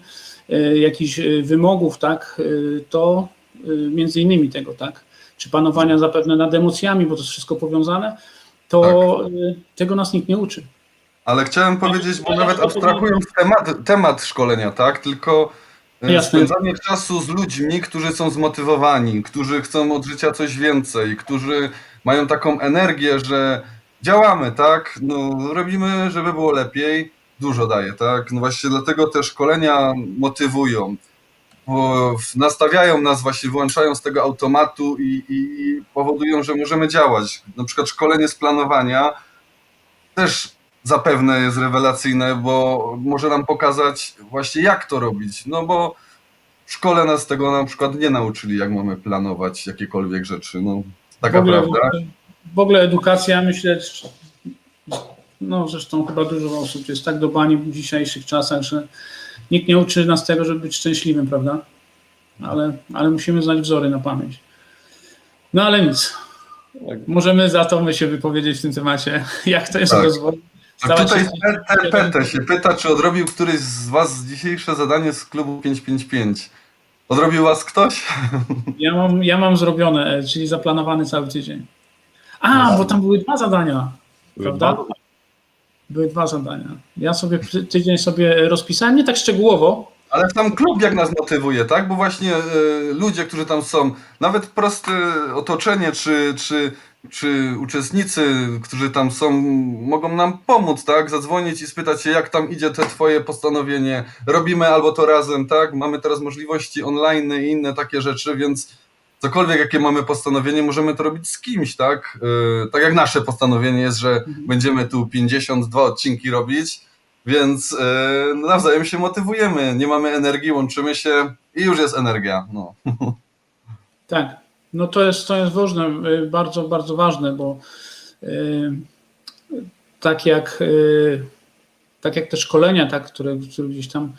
jakichś e, wymogów, tak, e, to e, między innymi tego, tak, czy panowania zapewne nad emocjami, bo to jest wszystko powiązane, to Tak. e, tego nas nikt nie uczy. Ale chciałem powiedzieć, bo nawet abstrahując temat, temat szkolenia, tak? Tylko e, Jasne. spędzanie czasu z ludźmi, którzy są zmotywowani, którzy chcą od życia coś więcej, którzy mają taką energię, że działamy, tak? No, robimy, żeby było lepiej, dużo daje, tak? No właśnie dlatego te szkolenia motywują, bo nastawiają nas właśnie, wyłączają z tego automatu i, i, powodują, że możemy działać. Na przykład szkolenie z planowania też zapewne jest rewelacyjne, bo może nam pokazać właśnie jak to robić. No bo w szkole nas tego na przykład nie nauczyli, jak mamy planować jakiekolwiek rzeczy. No, taka w ogóle, prawda. W ogóle edukacja, myślę, no zresztą chyba dużo osób jest tak do bani w dzisiejszych czasach, że nikt nie uczy nas tego, żeby być szczęśliwym, prawda? Ale, ale musimy znać wzory na pamięć. No ale nic. Możemy za to my się wypowiedzieć w tym temacie, jak to jest Tak. rozwój. A tutaj się- się pyta, czy odrobił któryś z Was dzisiejsze zadanie z klubu 555. Odrobił Was ktoś? Ja mam, ja mam zrobione, czyli zaplanowany cały tydzień. A, bo tam były dwa zadania. Prawda? Były dwa zadania. Ja sobie ty- tydzień sobie rozpisałem, nie tak szczegółowo, Ale sam klub jak nas motywuje, tak? Bo właśnie e, ludzie, którzy tam są, nawet proste otoczenie, czy, czy, czy uczestnicy, którzy tam są, mogą nam pomóc, tak? Zadzwonić i spytać się, jak tam idzie te twoje postanowienie. Robimy albo to razem, tak? Mamy teraz możliwości online i inne takie rzeczy, więc cokolwiek jakie mamy postanowienie, możemy to robić z kimś, tak? E, tak jak nasze postanowienie jest, że będziemy tu 52 odcinki robić, więc e, nawzajem się motywujemy. Nie mamy energii, łączymy się i już jest energia. No. Tak, no to jest, to jest ważne, y, bardzo, bardzo ważne, bo y, tak jak, y, tak jak te szkolenia, tak, które, które gdzieś tam,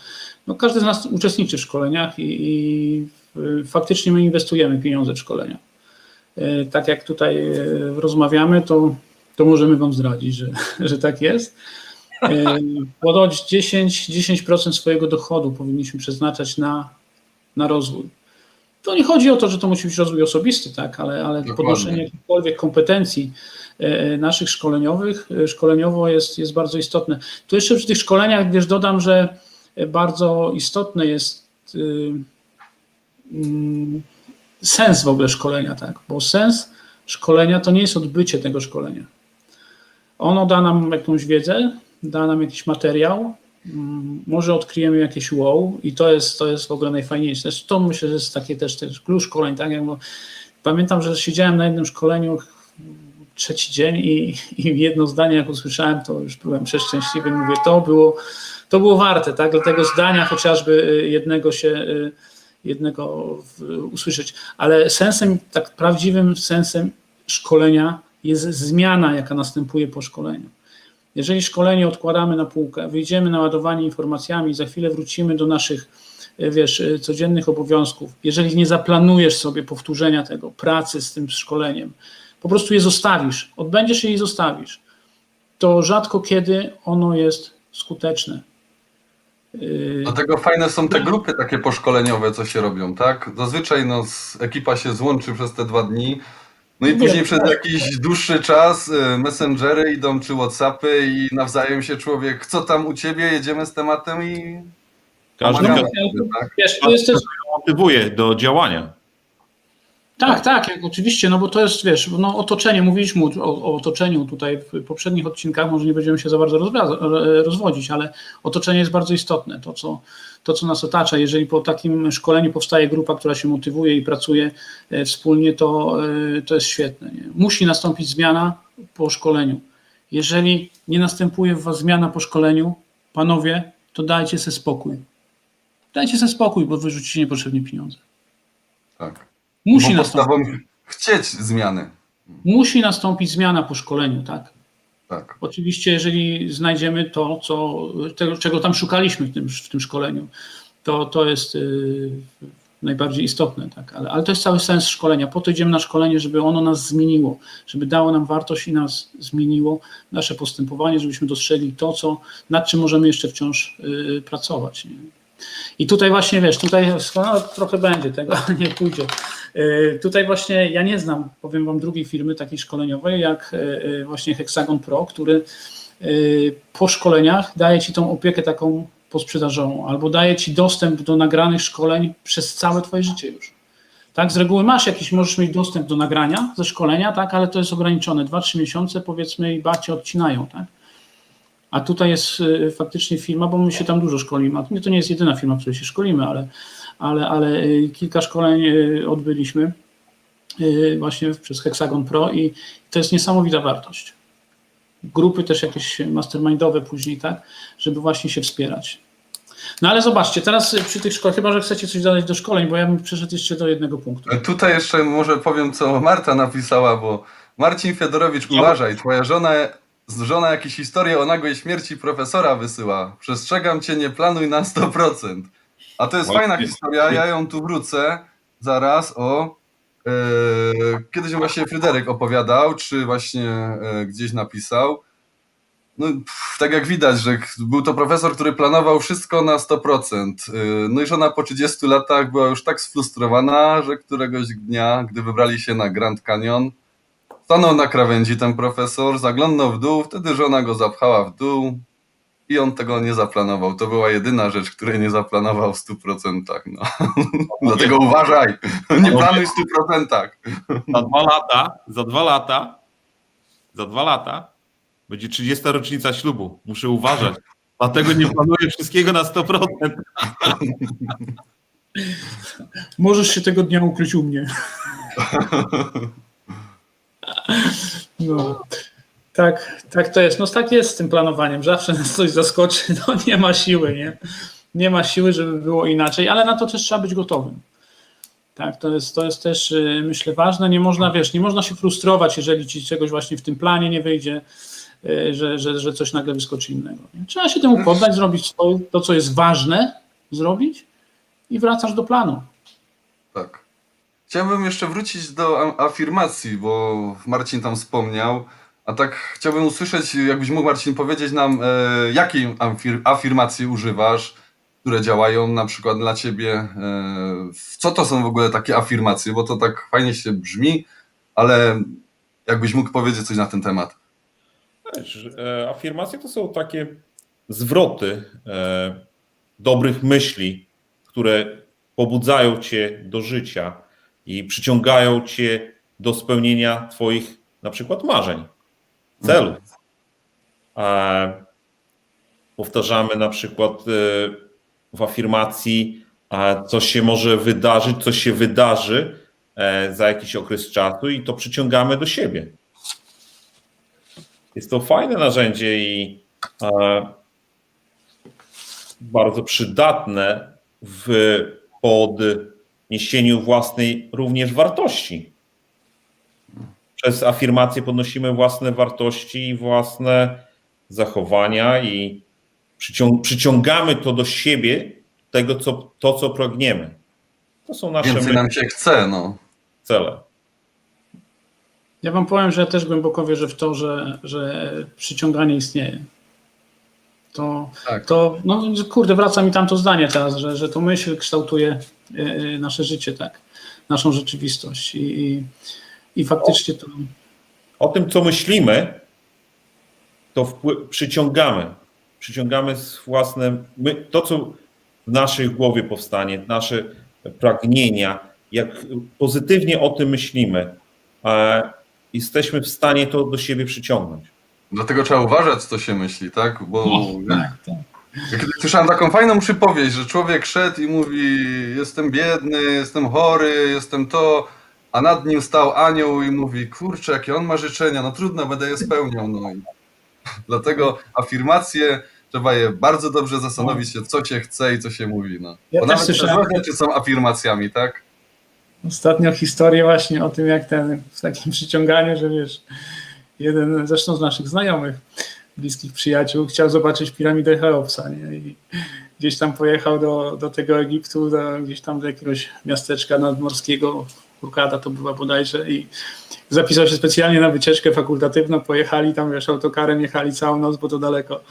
no każdy z nas uczestniczy w szkoleniach i, i y, faktycznie my inwestujemy pieniądze w szkolenia. Y, Tak jak tutaj y, rozmawiamy, to, to możemy Wam zdradzić, że, że tak jest. Y, Ponoć 10, 10% swojego dochodu powinniśmy przeznaczać na, na rozwój. To nie chodzi o to, że to musi być rozwój osobisty, tak, ale, ale Dokładnie. podnoszenie jakichkolwiek kompetencji naszych szkoleniowych, szkoleniowo jest, jest bardzo istotne. Tu jeszcze przy tych szkoleniach, wiesz, dodam, że bardzo istotne jest y, sens w ogóle szkolenia, tak, bo sens szkolenia to nie jest odbycie tego szkolenia. Ono da nam jakąś wiedzę, da nam jakiś materiał, Mm, może odkryjemy jakieś wow i to jest, to jest w ogóle najfajniejsze. Zresztą to myślę, że jest takie też, też klucz szkoleń, tak? Jak, pamiętam, że siedziałem na jednym szkoleniu trzeci dzień i, i jedno zdanie jak usłyszałem, to już byłem przeszczęśliwy, mówię, to było, to było warte, tak? Dlatego zdania chociażby y, jednego się y, jednego usłyszeć, ale sensem, tak prawdziwym sensem szkolenia jest zmiana, jaka następuje po szkoleniu. Jeżeli szkolenie odkładamy na półkę, wyjdziemy na ładowanie informacjami, za chwilę wrócimy do naszych, e, wiesz, e, codziennych obowiązków. Jeżeli nie zaplanujesz sobie powtórzenia tego, pracy z tym szkoleniem, po prostu je zostawisz, odbędziesz je i zostawisz, to rzadko kiedy ono jest skuteczne. Yy, Dlatego fajne są te grupy takie poszkoleniowe, co się robią, tak? Zazwyczaj no, ekipa się złączy przez te dwa dni No i Nie, później przez jakiś dłuższy czas y, messengery idą czy Whatsappy i nawzajem się człowiek, co tam u ciebie, jedziemy z tematem i Każdy pomagamy tak? Wiesz, to jest też motywuje do działania. Tak, tak, jak, oczywiście, no bo to jest, wiesz, no otoczenie, mówiliśmy o, o otoczeniu tutaj w poprzednich odcinkach, może nie będziemy się za bardzo rozwraca- rozwodzić, ale otoczenie jest bardzo istotne, to co, to co nas otacza. Jeżeli po takim szkoleniu powstaje grupa, która się motywuje i pracuje e, wspólnie, to, e, to jest świetne. Nie? Musi nastąpić zmiana po szkoleniu. Jeżeli nie następuje w Was zmiana po szkoleniu, panowie, to dajcie sobie spokój. Dajcie sobie spokój, bo wyrzucicie niepotrzebnie pieniądze. tak. Musi nastąpić. chcieć zmiany. Musi nastąpić zmiana po szkoleniu, tak? Tak. Oczywiście, jeżeli znajdziemy to, co, tego, czego tam szukaliśmy w tym, w tym szkoleniu, to, to jest yy, najbardziej istotne, tak? Ale, ale to jest cały sens szkolenia. Po to idziemy na szkolenie, żeby ono nas zmieniło, żeby dało nam wartość i nas zmieniło, nasze postępowanie, żebyśmy dostrzegli to, co, nad czym możemy jeszcze wciąż yy, pracować. Nie? I tutaj właśnie, wiesz, tutaj no, trochę będzie tego, nie pójdzie. Yy, Tutaj właśnie ja nie znam, powiem Wam, drugiej firmy takiej szkoleniowej jak yy, właśnie Hexagon Pro, który po szkoleniach daje Ci tą opiekę taką posprzedażową albo daje Ci dostęp do nagranych szkoleń przez całe Twoje życie już. Tak, z reguły masz jakiś, możesz mieć dostęp do nagrania ze szkolenia, tak, ale to jest ograniczone, 2-3 miesiące powiedzmy i bardziej odcinają, tak. A tutaj jest y, faktycznie firma, bo my się tam dużo szkolimy. A to nie jest jedyna firma, w której się szkolimy, ale, ale, ale y, kilka szkoleń y, odbyliśmy właśnie przez Hexagon Pro i to jest niesamowita wartość. Grupy też jakieś mastermindowe później, tak, żeby właśnie się wspierać. No ale zobaczcie, teraz przy tych szkoleniach, chyba że chcecie coś dodać do szkoleń, bo ja bym przeszedł jeszcze do jednego punktu. Tutaj jeszcze może powiem, co Marta napisała, bo Marcin Fiedorowicz, uważaj, twoja żona, żona jakieś historie o nagłej śmierci profesora wysyła. Przestrzegam cię, nie planuj na 100%. A to jest Ładnie. fajna historia, ja ją tu wrócę zaraz o... e, kiedyś właśnie Fryderyk opowiadał, czy właśnie e, gdzieś napisał. No, pff, tak jak widać, że był to profesor, który planował wszystko na 100%. Yy, No i żona po 30 latach była już tak sfrustrowana, że któregoś dnia, gdy wybrali się na Grand Canyon, stanął na krawędzi ten profesor, zaglądnął w dół, wtedy żona go zapchała w dół i on tego nie zaplanował. To była jedyna rzecz, której nie zaplanował w 100%. No. Dlatego uważaj, nie planuj w 100%. Za dwa lata, za dwa lata, za dwa lata będzie 30. rocznica ślubu. Muszę uważać. Dlatego nie planuję wszystkiego na 100%. Możesz się tego dnia ukryć u mnie. No. Tak, tak to jest. No tak jest z tym planowaniem. Zawsze nas coś zaskoczy. No nie ma siły, nie? Nie ma siły, żeby było inaczej, ale na to też trzeba być gotowym. Tak, to jest, to jest też y, myślę ważne. Nie można, wiesz, nie można się frustrować, jeżeli ci czegoś właśnie w tym planie nie wyjdzie, y, że, że, że coś nagle wyskoczy innego. Nie? Trzeba się temu poddać, zrobić swoje, to, co jest ważne, zrobić i wracasz do planu. Chciałbym jeszcze wrócić do afirmacji, bo Marcin tam wspomniał. A tak chciałbym usłyszeć, jakbyś mógł Marcin powiedzieć nam, e, jakiej afir- afirmacji używasz, które działają na przykład dla ciebie. E, co to są w ogóle takie afirmacje? Bo to tak fajnie się brzmi, ale jakbyś mógł powiedzieć coś na ten temat. Wiesz, e, afirmacje to są takie zwroty e, dobrych myśli, które pobudzają cię do życia i przyciągają cię do spełnienia twoich na przykład marzeń, celów. E, powtarzamy na przykład e, w afirmacji, a coś się może wydarzyć, coś się wydarzy e, za jakiś okres czasu i to przyciągamy do siebie. Jest to fajne narzędzie i e, bardzo przydatne w podniesieniu własnej również wartości. Przez afirmację podnosimy własne wartości i własne zachowania i przycią- przyciągamy to do siebie, tego, co, to, co pragniemy. To są nasze Więcej nam się chce, no. cele. Ja wam powiem, że ja też głęboko wierzę w to, że, że przyciąganie istnieje. To, Tak. to no kurde, wraca mi tam to zdanie teraz, że, że to myśl kształtuje y, y, nasze życie, tak, naszą rzeczywistość. I, i I faktycznie to. O tym, co myślimy, to wpły- przyciągamy. Przyciągamy z własne. My, to, co w naszej głowie powstanie, nasze pragnienia, jak pozytywnie o tym myślimy, e, jesteśmy w stanie to do siebie przyciągnąć. Dlatego trzeba uważać, co się myśli, tak? Bo Tak, tak. Ja kiedyś słyszałem taką fajną przypowieść, że człowiek szedł i mówi: Jestem biedny, jestem chory, jestem to, a nad nim stał anioł i mówi: Kurczę, jakie on ma życzenia, no trudno, będę je spełniał. No i dlatego afirmacje trzeba je bardzo dobrze zastanowić się, co się chce i co się mówi. No. Ja Bo też słyszałem- rzeczy są afirmacjami, tak? Ostatnio historię właśnie o tym, jak ten w takim przyciąganiu, że wiesz, jeden zresztą z naszych znajomych, bliskich przyjaciół, chciał zobaczyć piramidę Cheopsa, nie? I gdzieś tam pojechał do, do tego Egiptu, do, gdzieś tam do jakiegoś miasteczka nadmorskiego, Hurkada to była bodajże i zapisał się specjalnie na wycieczkę fakultatywną, pojechali tam, wiesz, autokarem jechali całą noc, bo to daleko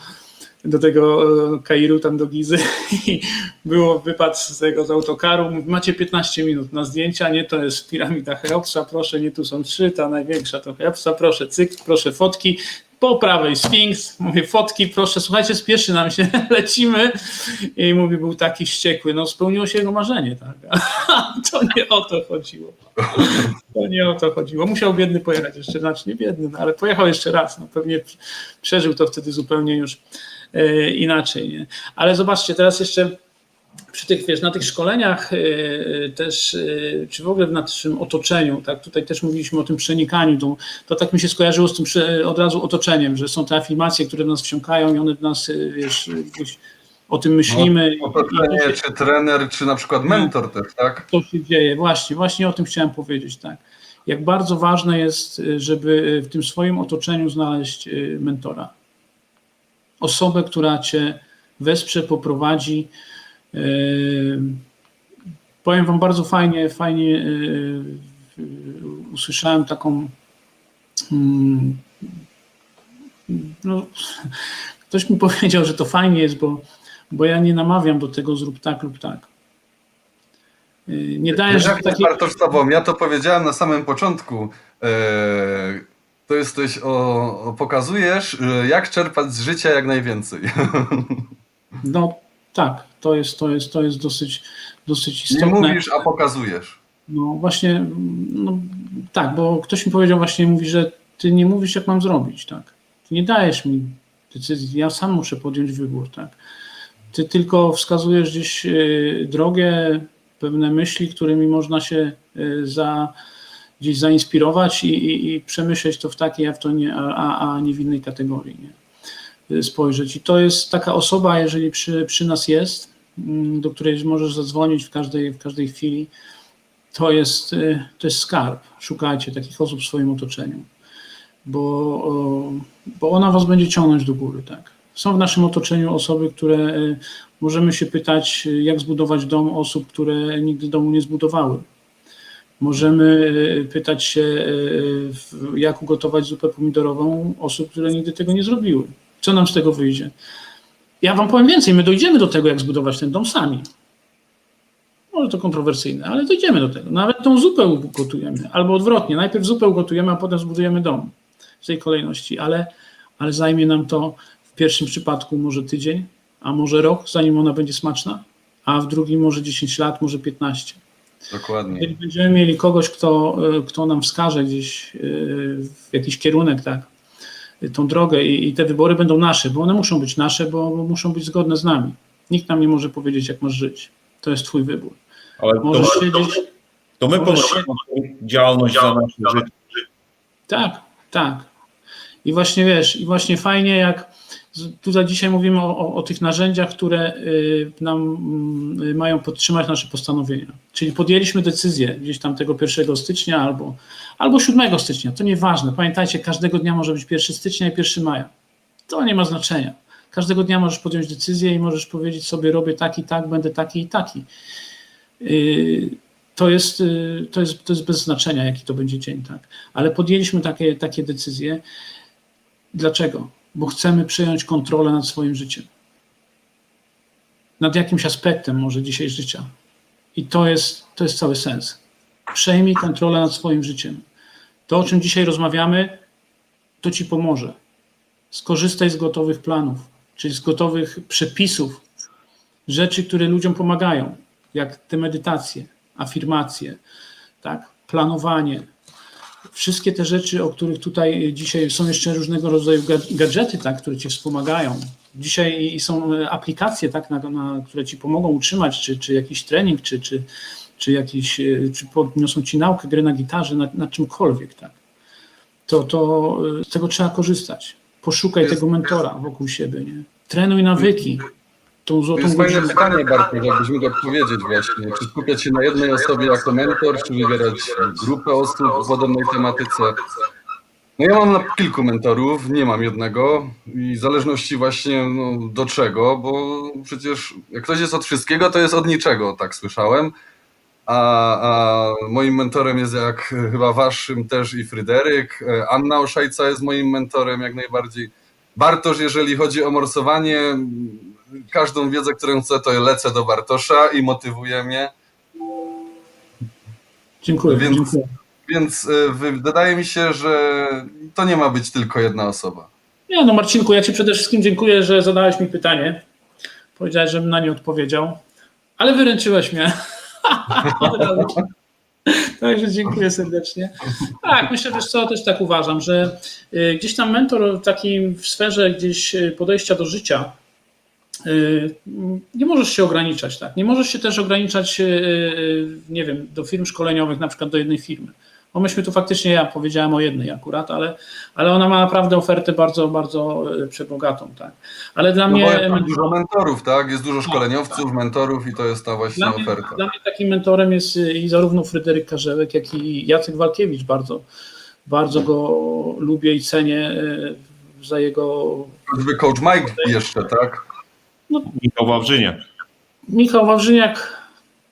do tego e, Kairu, tam do Gizy i było wypad z tego z autokaru, mówi, macie 15 minut na zdjęcia, nie, to jest piramida Cheopsa, proszę, nie, tu są trzy, ta największa to Cheopsa, proszę, cyk, proszę, fotki, po prawej Sfinks, mówię, fotki, proszę, słuchajcie, spieszy nam się, lecimy i mówi, był taki wściekły, no spełniło się jego marzenie, tak, to nie o to chodziło. To nie o to chodziło. Musiał biedny pojechać jeszcze, znaczy nie biedny, no, ale pojechał jeszcze raz. No, pewnie przeżył to wtedy zupełnie już inaczej. Nie? Ale zobaczcie, teraz jeszcze przy tych, wiesz, na tych szkoleniach e, też, e, czy w ogóle w naszym otoczeniu, tak, tutaj też mówiliśmy o tym przenikaniu, to, to tak mi się skojarzyło z tym od razu otoczeniem, że są te afirmacje, które w nas wsiąkają i one w nas, e, wiesz, gdzieś o tym myślimy. i- Otoczenie, czy trener, czy na przykład mentor też, tak? to się dzieje. Właśnie, właśnie o tym chciałem powiedzieć, tak. Jak bardzo ważne jest, żeby w tym swoim otoczeniu znaleźć mentora. Osobę, która cię wesprze, poprowadzi. Y, Powiem wam bardzo fajnie, fajnie y, usłyszałem taką mm, no, ktoś mi powiedział, że to fajnie jest, bo, bo ja nie namawiam do tego zrób tak lub tak. Y, Nie dajesz Jak takiej. Bartosz tobą, ja to powiedziałem na samym początku. To jesteś o, o, pokazujesz, e, jak czerpać z życia jak najwięcej. No tak, to jest, to jest, to jest dosyć, dosyć Nie istotne. mówisz, a pokazujesz. No właśnie, no, tak, bo ktoś mi powiedział właśnie, mówi, że ty nie mówisz, jak mam zrobić, tak. Ty nie dajesz mi decyzji, ja sam muszę podjąć wybór, tak. Ty tylko wskazujesz gdzieś y, drogę, pewne myśli, którymi można się y, za, gdzieś zainspirować i, i, i przemyśleć to w takiej, a, w to nie, a, a nie w innej kategorii, nie? Spojrzeć. I to jest taka osoba, jeżeli przy, przy nas jest, mm, do której możesz zadzwonić w każdej, w każdej chwili, to jest, y, to jest skarb. Szukajcie takich osób w swoim otoczeniu, bo, bo ona was będzie ciągnąć do góry. Tak. Są w naszym otoczeniu osoby, które y, możemy się pytać, jak zbudować dom osób, które nigdy domu nie zbudowały. Możemy y, pytać się, w- jak ugotować zupę pomidorową osób, które nigdy tego nie zrobiły. Co nam z tego wyjdzie? Ja wam powiem więcej, my dojdziemy do tego, jak zbudować ten dom sami. Może to kontrowersyjne, ale dojdziemy do tego. Nawet tą zupę ugotujemy, albo odwrotnie. Najpierw zupę ugotujemy, a potem zbudujemy dom w tej kolejności, ale, ale zajmie nam to w pierwszym przypadku może tydzień, a może rok, zanim ona będzie smaczna, a w drugim może 10 lat, może 15. Dokładnie. Jeżeli będziemy mieli kogoś, kto, y, kto nam wskaże gdzieś y, w jakiś kierunek, tak, tą drogę i, i te wybory będą nasze, bo one muszą być nasze, bo, bo muszą być zgodne z nami. Nikt nam nie może powiedzieć, jak masz żyć. To jest twój wybór. Ale to, Możesz siedzieć. to my ponosimy działalność za nasze życie. Tak, tak. I właśnie wiesz, i właśnie fajnie, jak tutaj dzisiaj mówimy o, o, o tych narzędziach, które y, nam y, mają podtrzymać nasze postanowienia. Czyli podjęliśmy decyzję gdzieś tam tego 1 stycznia albo, albo 7 stycznia. To nieważne. Pamiętajcie, każdego dnia może być 1 stycznia i 1 maja. To nie ma znaczenia. Każdego dnia możesz podjąć decyzję i możesz powiedzieć sobie, robię tak i tak, będę taki i taki. Yy, to jest, to jest, to jest bez znaczenia, jaki to będzie dzień, tak. Ale podjęliśmy takie, takie decyzje. Dlaczego? Bo chcemy przejąć kontrolę nad swoim życiem. Nad jakimś aspektem może dzisiaj życia. I to jest, to jest cały sens. Przejmij kontrolę nad swoim życiem. To, o czym dzisiaj rozmawiamy, to ci pomoże. Skorzystaj z gotowych planów, czyli z gotowych przepisów, rzeczy, które ludziom pomagają, jak te medytacje, afirmacje, tak, planowanie. Wszystkie te rzeczy, o których tutaj dzisiaj są jeszcze różnego rodzaju ga- gadżety, tak, które cię wspomagają. Dzisiaj są aplikacje, tak, na, na, które ci pomogą utrzymać, czy, czy jakiś trening, czy, czy, czy, jakiś, e, czy podniosą ci naukę, gry na gitarze, na, na czymkolwiek. Tak. To, to e, z tego trzeba korzystać. Poszukaj tego mentora wokół siebie. Nie? Trenuj nawyki. To jest fajne pytanie, Bartek, jakbyś mógł odpowiedzieć właśnie. Czy skupiać się na jednej osobie jako mentor, czy wybierać grupę osób w podobnej tematyce? No ja mam kilku mentorów, nie mam jednego i w zależności właśnie no, do czego, bo przecież jak ktoś jest od wszystkiego, to jest od niczego, tak słyszałem. A, a moim mentorem jest jak chyba waszym też i Fryderyk. Anna Oszajca jest moim mentorem jak najbardziej. Bartosz, jeżeli chodzi o morsowanie, każdą wiedzę, którą chcę, to lecę do Bartosza i motywuje mnie. Dziękuję, Więc- dziękuję. Więc y, wy- wydaje mi się, że to nie ma być tylko jedna osoba. Nie, no Marcinku, ja Ci przede wszystkim dziękuję, że zadałeś mi pytanie. Powiedziałeś, żebym na nie odpowiedział, ale wyręczyłeś mnie. Także dziękuję serdecznie. Tak, myślę, wiesz co, też tak uważam, że y, gdzieś tam mentor taki w sferze gdzieś y, podejścia do życia, nie możesz się ograniczać, tak? Nie możesz się też ograniczać, y, y, nie wiem, do firm szkoleniowych, na przykład do jednej firmy. Bo myśmy tu faktycznie, ja powiedziałem o jednej akurat, ale, ale ona ma naprawdę ofertę bardzo, bardzo y, przebogatą, tak? Ale dla No mnie... jest dużo mentorów, tak? Jest dużo szkoleniowców, mentorów i to jest ta właśnie Dla mnie, oferta. dla mnie takim mentorem jest y, i zarówno Fryderyk Karzełek, jak i Jacek Walkiewicz. Bardzo, bardzo go lubię i cenię y, za jego. Choćby coach Mike jeszcze, tak? Michał Wawrzyniak. Michał Wawrzyniak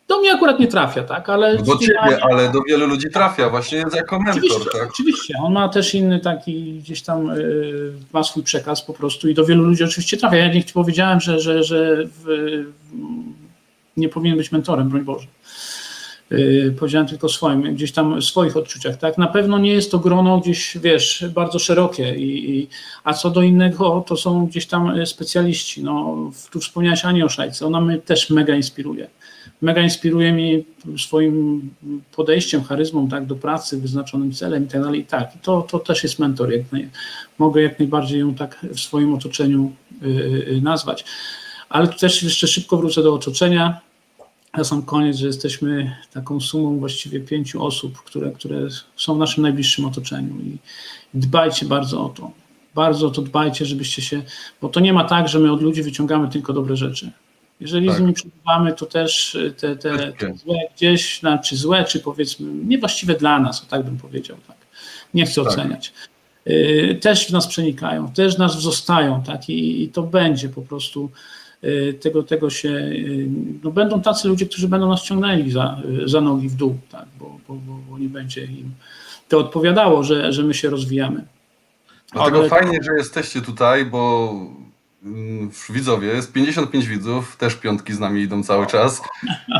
do mnie akurat nie trafia, tak? Ale No Do ciebie, ale do wielu ludzi trafia właśnie jest jako mentor, Oczywiście, tak? oczywiście. On ma też inny taki gdzieś tam y, ma swój przekaz po prostu i do wielu ludzi oczywiście trafia. Ja nie powiedziałem, że, że, że w, nie powinien być mentorem, broń Boże. Y, Powiedziałem tylko swoim, gdzieś tam swoich odczuciach, tak? Na pewno nie jest to grono gdzieś, wiesz, bardzo szerokie, i, i, a co do innego, to są gdzieś tam y, specjaliści. No, tu wspomniałeś Ani Oszajce, ona mnie też mega inspiruje. Mega inspiruje mnie swoim podejściem, charyzmą, tak, do pracy, wyznaczonym celem i tak dalej. I tak, to, to też jest mentor. Jak naj, mogę jak najbardziej ją tak w swoim otoczeniu y, nazwać. Ale tu też jeszcze szybko wrócę do otoczenia na sam koniec, że jesteśmy taką sumą właściwie pięciu osób, które, które są w naszym najbliższym otoczeniu i dbajcie bardzo o to. Bardzo o to dbajcie, żebyście się, bo to nie ma tak, że my od ludzi wyciągamy tylko dobre rzeczy. Jeżeli Tak. z nimi przebywamy, to też te, te, te Wszystkie. złe gdzieś, czy złe, czy powiedzmy niewłaściwe dla nas, o tak bym powiedział. Tak. Nie chcę Tak. oceniać. Y, Też w nas przenikają, też nas wzostają, tak, i, i to będzie po prostu y, tego, tego się, y, no będą tacy ludzie, którzy będą nas ciągnęli za, y, za nogi w dół, tak, bo, bo, bo, nie będzie im to odpowiadało, że, że my się rozwijamy. Dlatego Ale- fajnie, że jesteście tutaj, bo mm, widzowie, jest 55 widzów, też piątki z nami idą cały czas.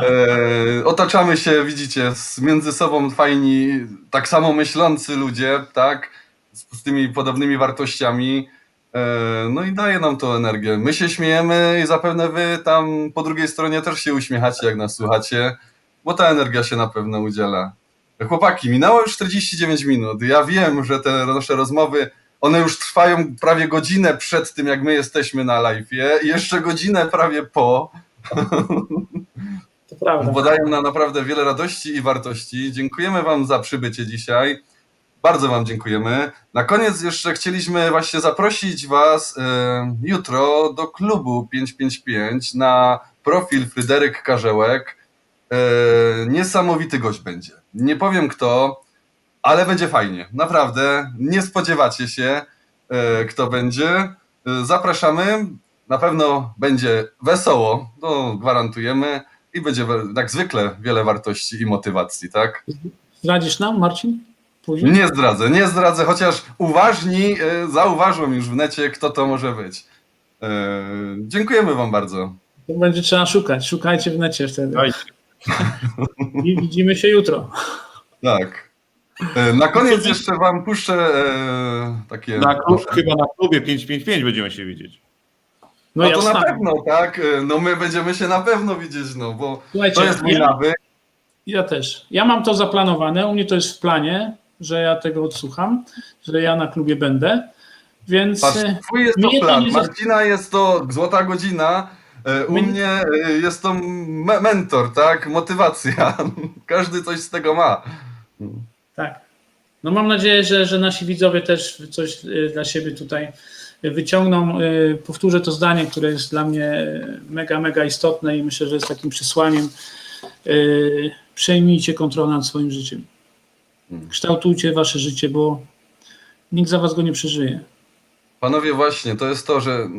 E, otaczamy się, widzicie, między sobą fajni, tak samo myślący ludzie, tak, z, z tymi podobnymi wartościami. E, no i daje nam to energię. My się śmiejemy i zapewne wy tam po drugiej stronie też się uśmiechacie, jak nas słuchacie, bo ta energia się na pewno udziela. Chłopaki, minęło już 49 minut. Ja wiem, że te nasze rozmowy one już trwają prawie godzinę przed tym, jak my jesteśmy na live'ie i jeszcze godzinę prawie po, To prawda. bo dają nam naprawdę wiele radości i wartości. Dziękujemy Wam za przybycie dzisiaj. Bardzo Wam dziękujemy. Na koniec jeszcze chcieliśmy właśnie zaprosić Was e, jutro do klubu 555 na profil Fryderyk Karzełek. E, niesamowity gość będzie. Nie powiem kto, ale będzie fajnie. Naprawdę. Nie spodziewacie się, e, kto będzie. E, zapraszamy. Na pewno będzie wesoło, to gwarantujemy. I będzie jak zwykle wiele wartości i motywacji, tak? Zdradzisz nam, Marcin? Później? Nie zdradzę, nie zdradzę, chociaż uważni e, zauważą już w necie, kto to może być. E, dziękujemy Wam bardzo. To będzie trzeba szukać. Szukajcie w necie wtedy. I widzimy się jutro. Tak. E, Na koniec jeszcze wam puszczę takie... Na klub, chyba na klubie 555 będziemy się widzieć. No, No ja to na pewno, tak? No my będziemy się na pewno widzieć, no bo Słuchajcie, to jest mój ja, nawyk. ja też. Ja mam to zaplanowane, u mnie to jest w planie, że ja tego odsłucham, że ja na klubie będę, więc Patrz, e, twój jest to plan, Marcina jest to złota godzina, e, u Mnie- mnie e, jest to me mentor, tak? Motywacja. Każdy coś z tego ma. tak. No mam nadzieję, że, że nasi widzowie też coś dla siebie tutaj wyciągną. Powtórzę to zdanie, które jest dla mnie mega, mega istotne i myślę, że jest takim przesłaniem. Przejmijcie kontrolę nad swoim życiem. Hmm. Kształtujcie wasze życie, bo nikt za was go nie przeżyje. Panowie, właśnie, to jest to, że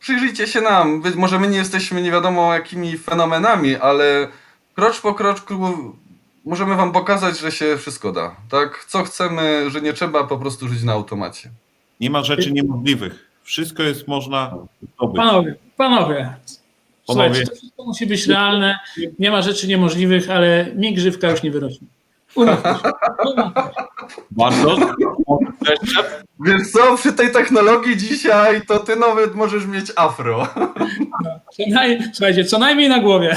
przyjrzyjcie się nam. Być może my nie jesteśmy nie wiadomo jakimi fenomenami, ale krocz po kroczku możemy wam pokazać, że się wszystko da. Tak? Co chcemy, że nie trzeba po prostu żyć na automacie. Nie ma rzeczy niemożliwych. Wszystko jest można zdobyć. Panowie, panowie. Słuchajcie, to wszystko musi być realne. Nie ma rzeczy niemożliwych, ale mi grzywka już nie wyrośnie. Się. Bardzo. Wiesz co, przy tej technologii dzisiaj to ty nawet możesz mieć afro. Co naj, słuchajcie, co najmniej na głowie.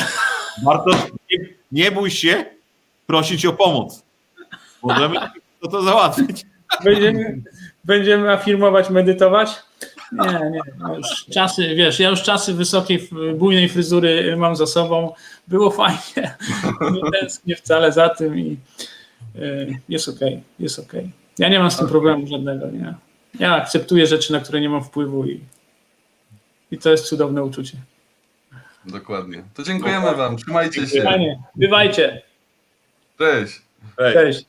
Bartosz, nie, nie bój się prosić o pomoc. Możemy to, to załatwić. Będziemy, będziemy afirmować, medytować. Nie, nie. no Już czasy, wiesz, ja już czasy wysokiej, bujnej fryzury mam za sobą. Było fajnie. Nie tęsknię wcale za tym i y, jest okej, jest okej. Ja nie mam z tym problemu żadnego, nie. Ja akceptuję rzeczy, na które nie mam wpływu i, i to jest cudowne uczucie. Dokładnie. To dziękujemy wam. Trzymajcie się. Fajnie. Bywajcie. Cześć. Hej. Cześć.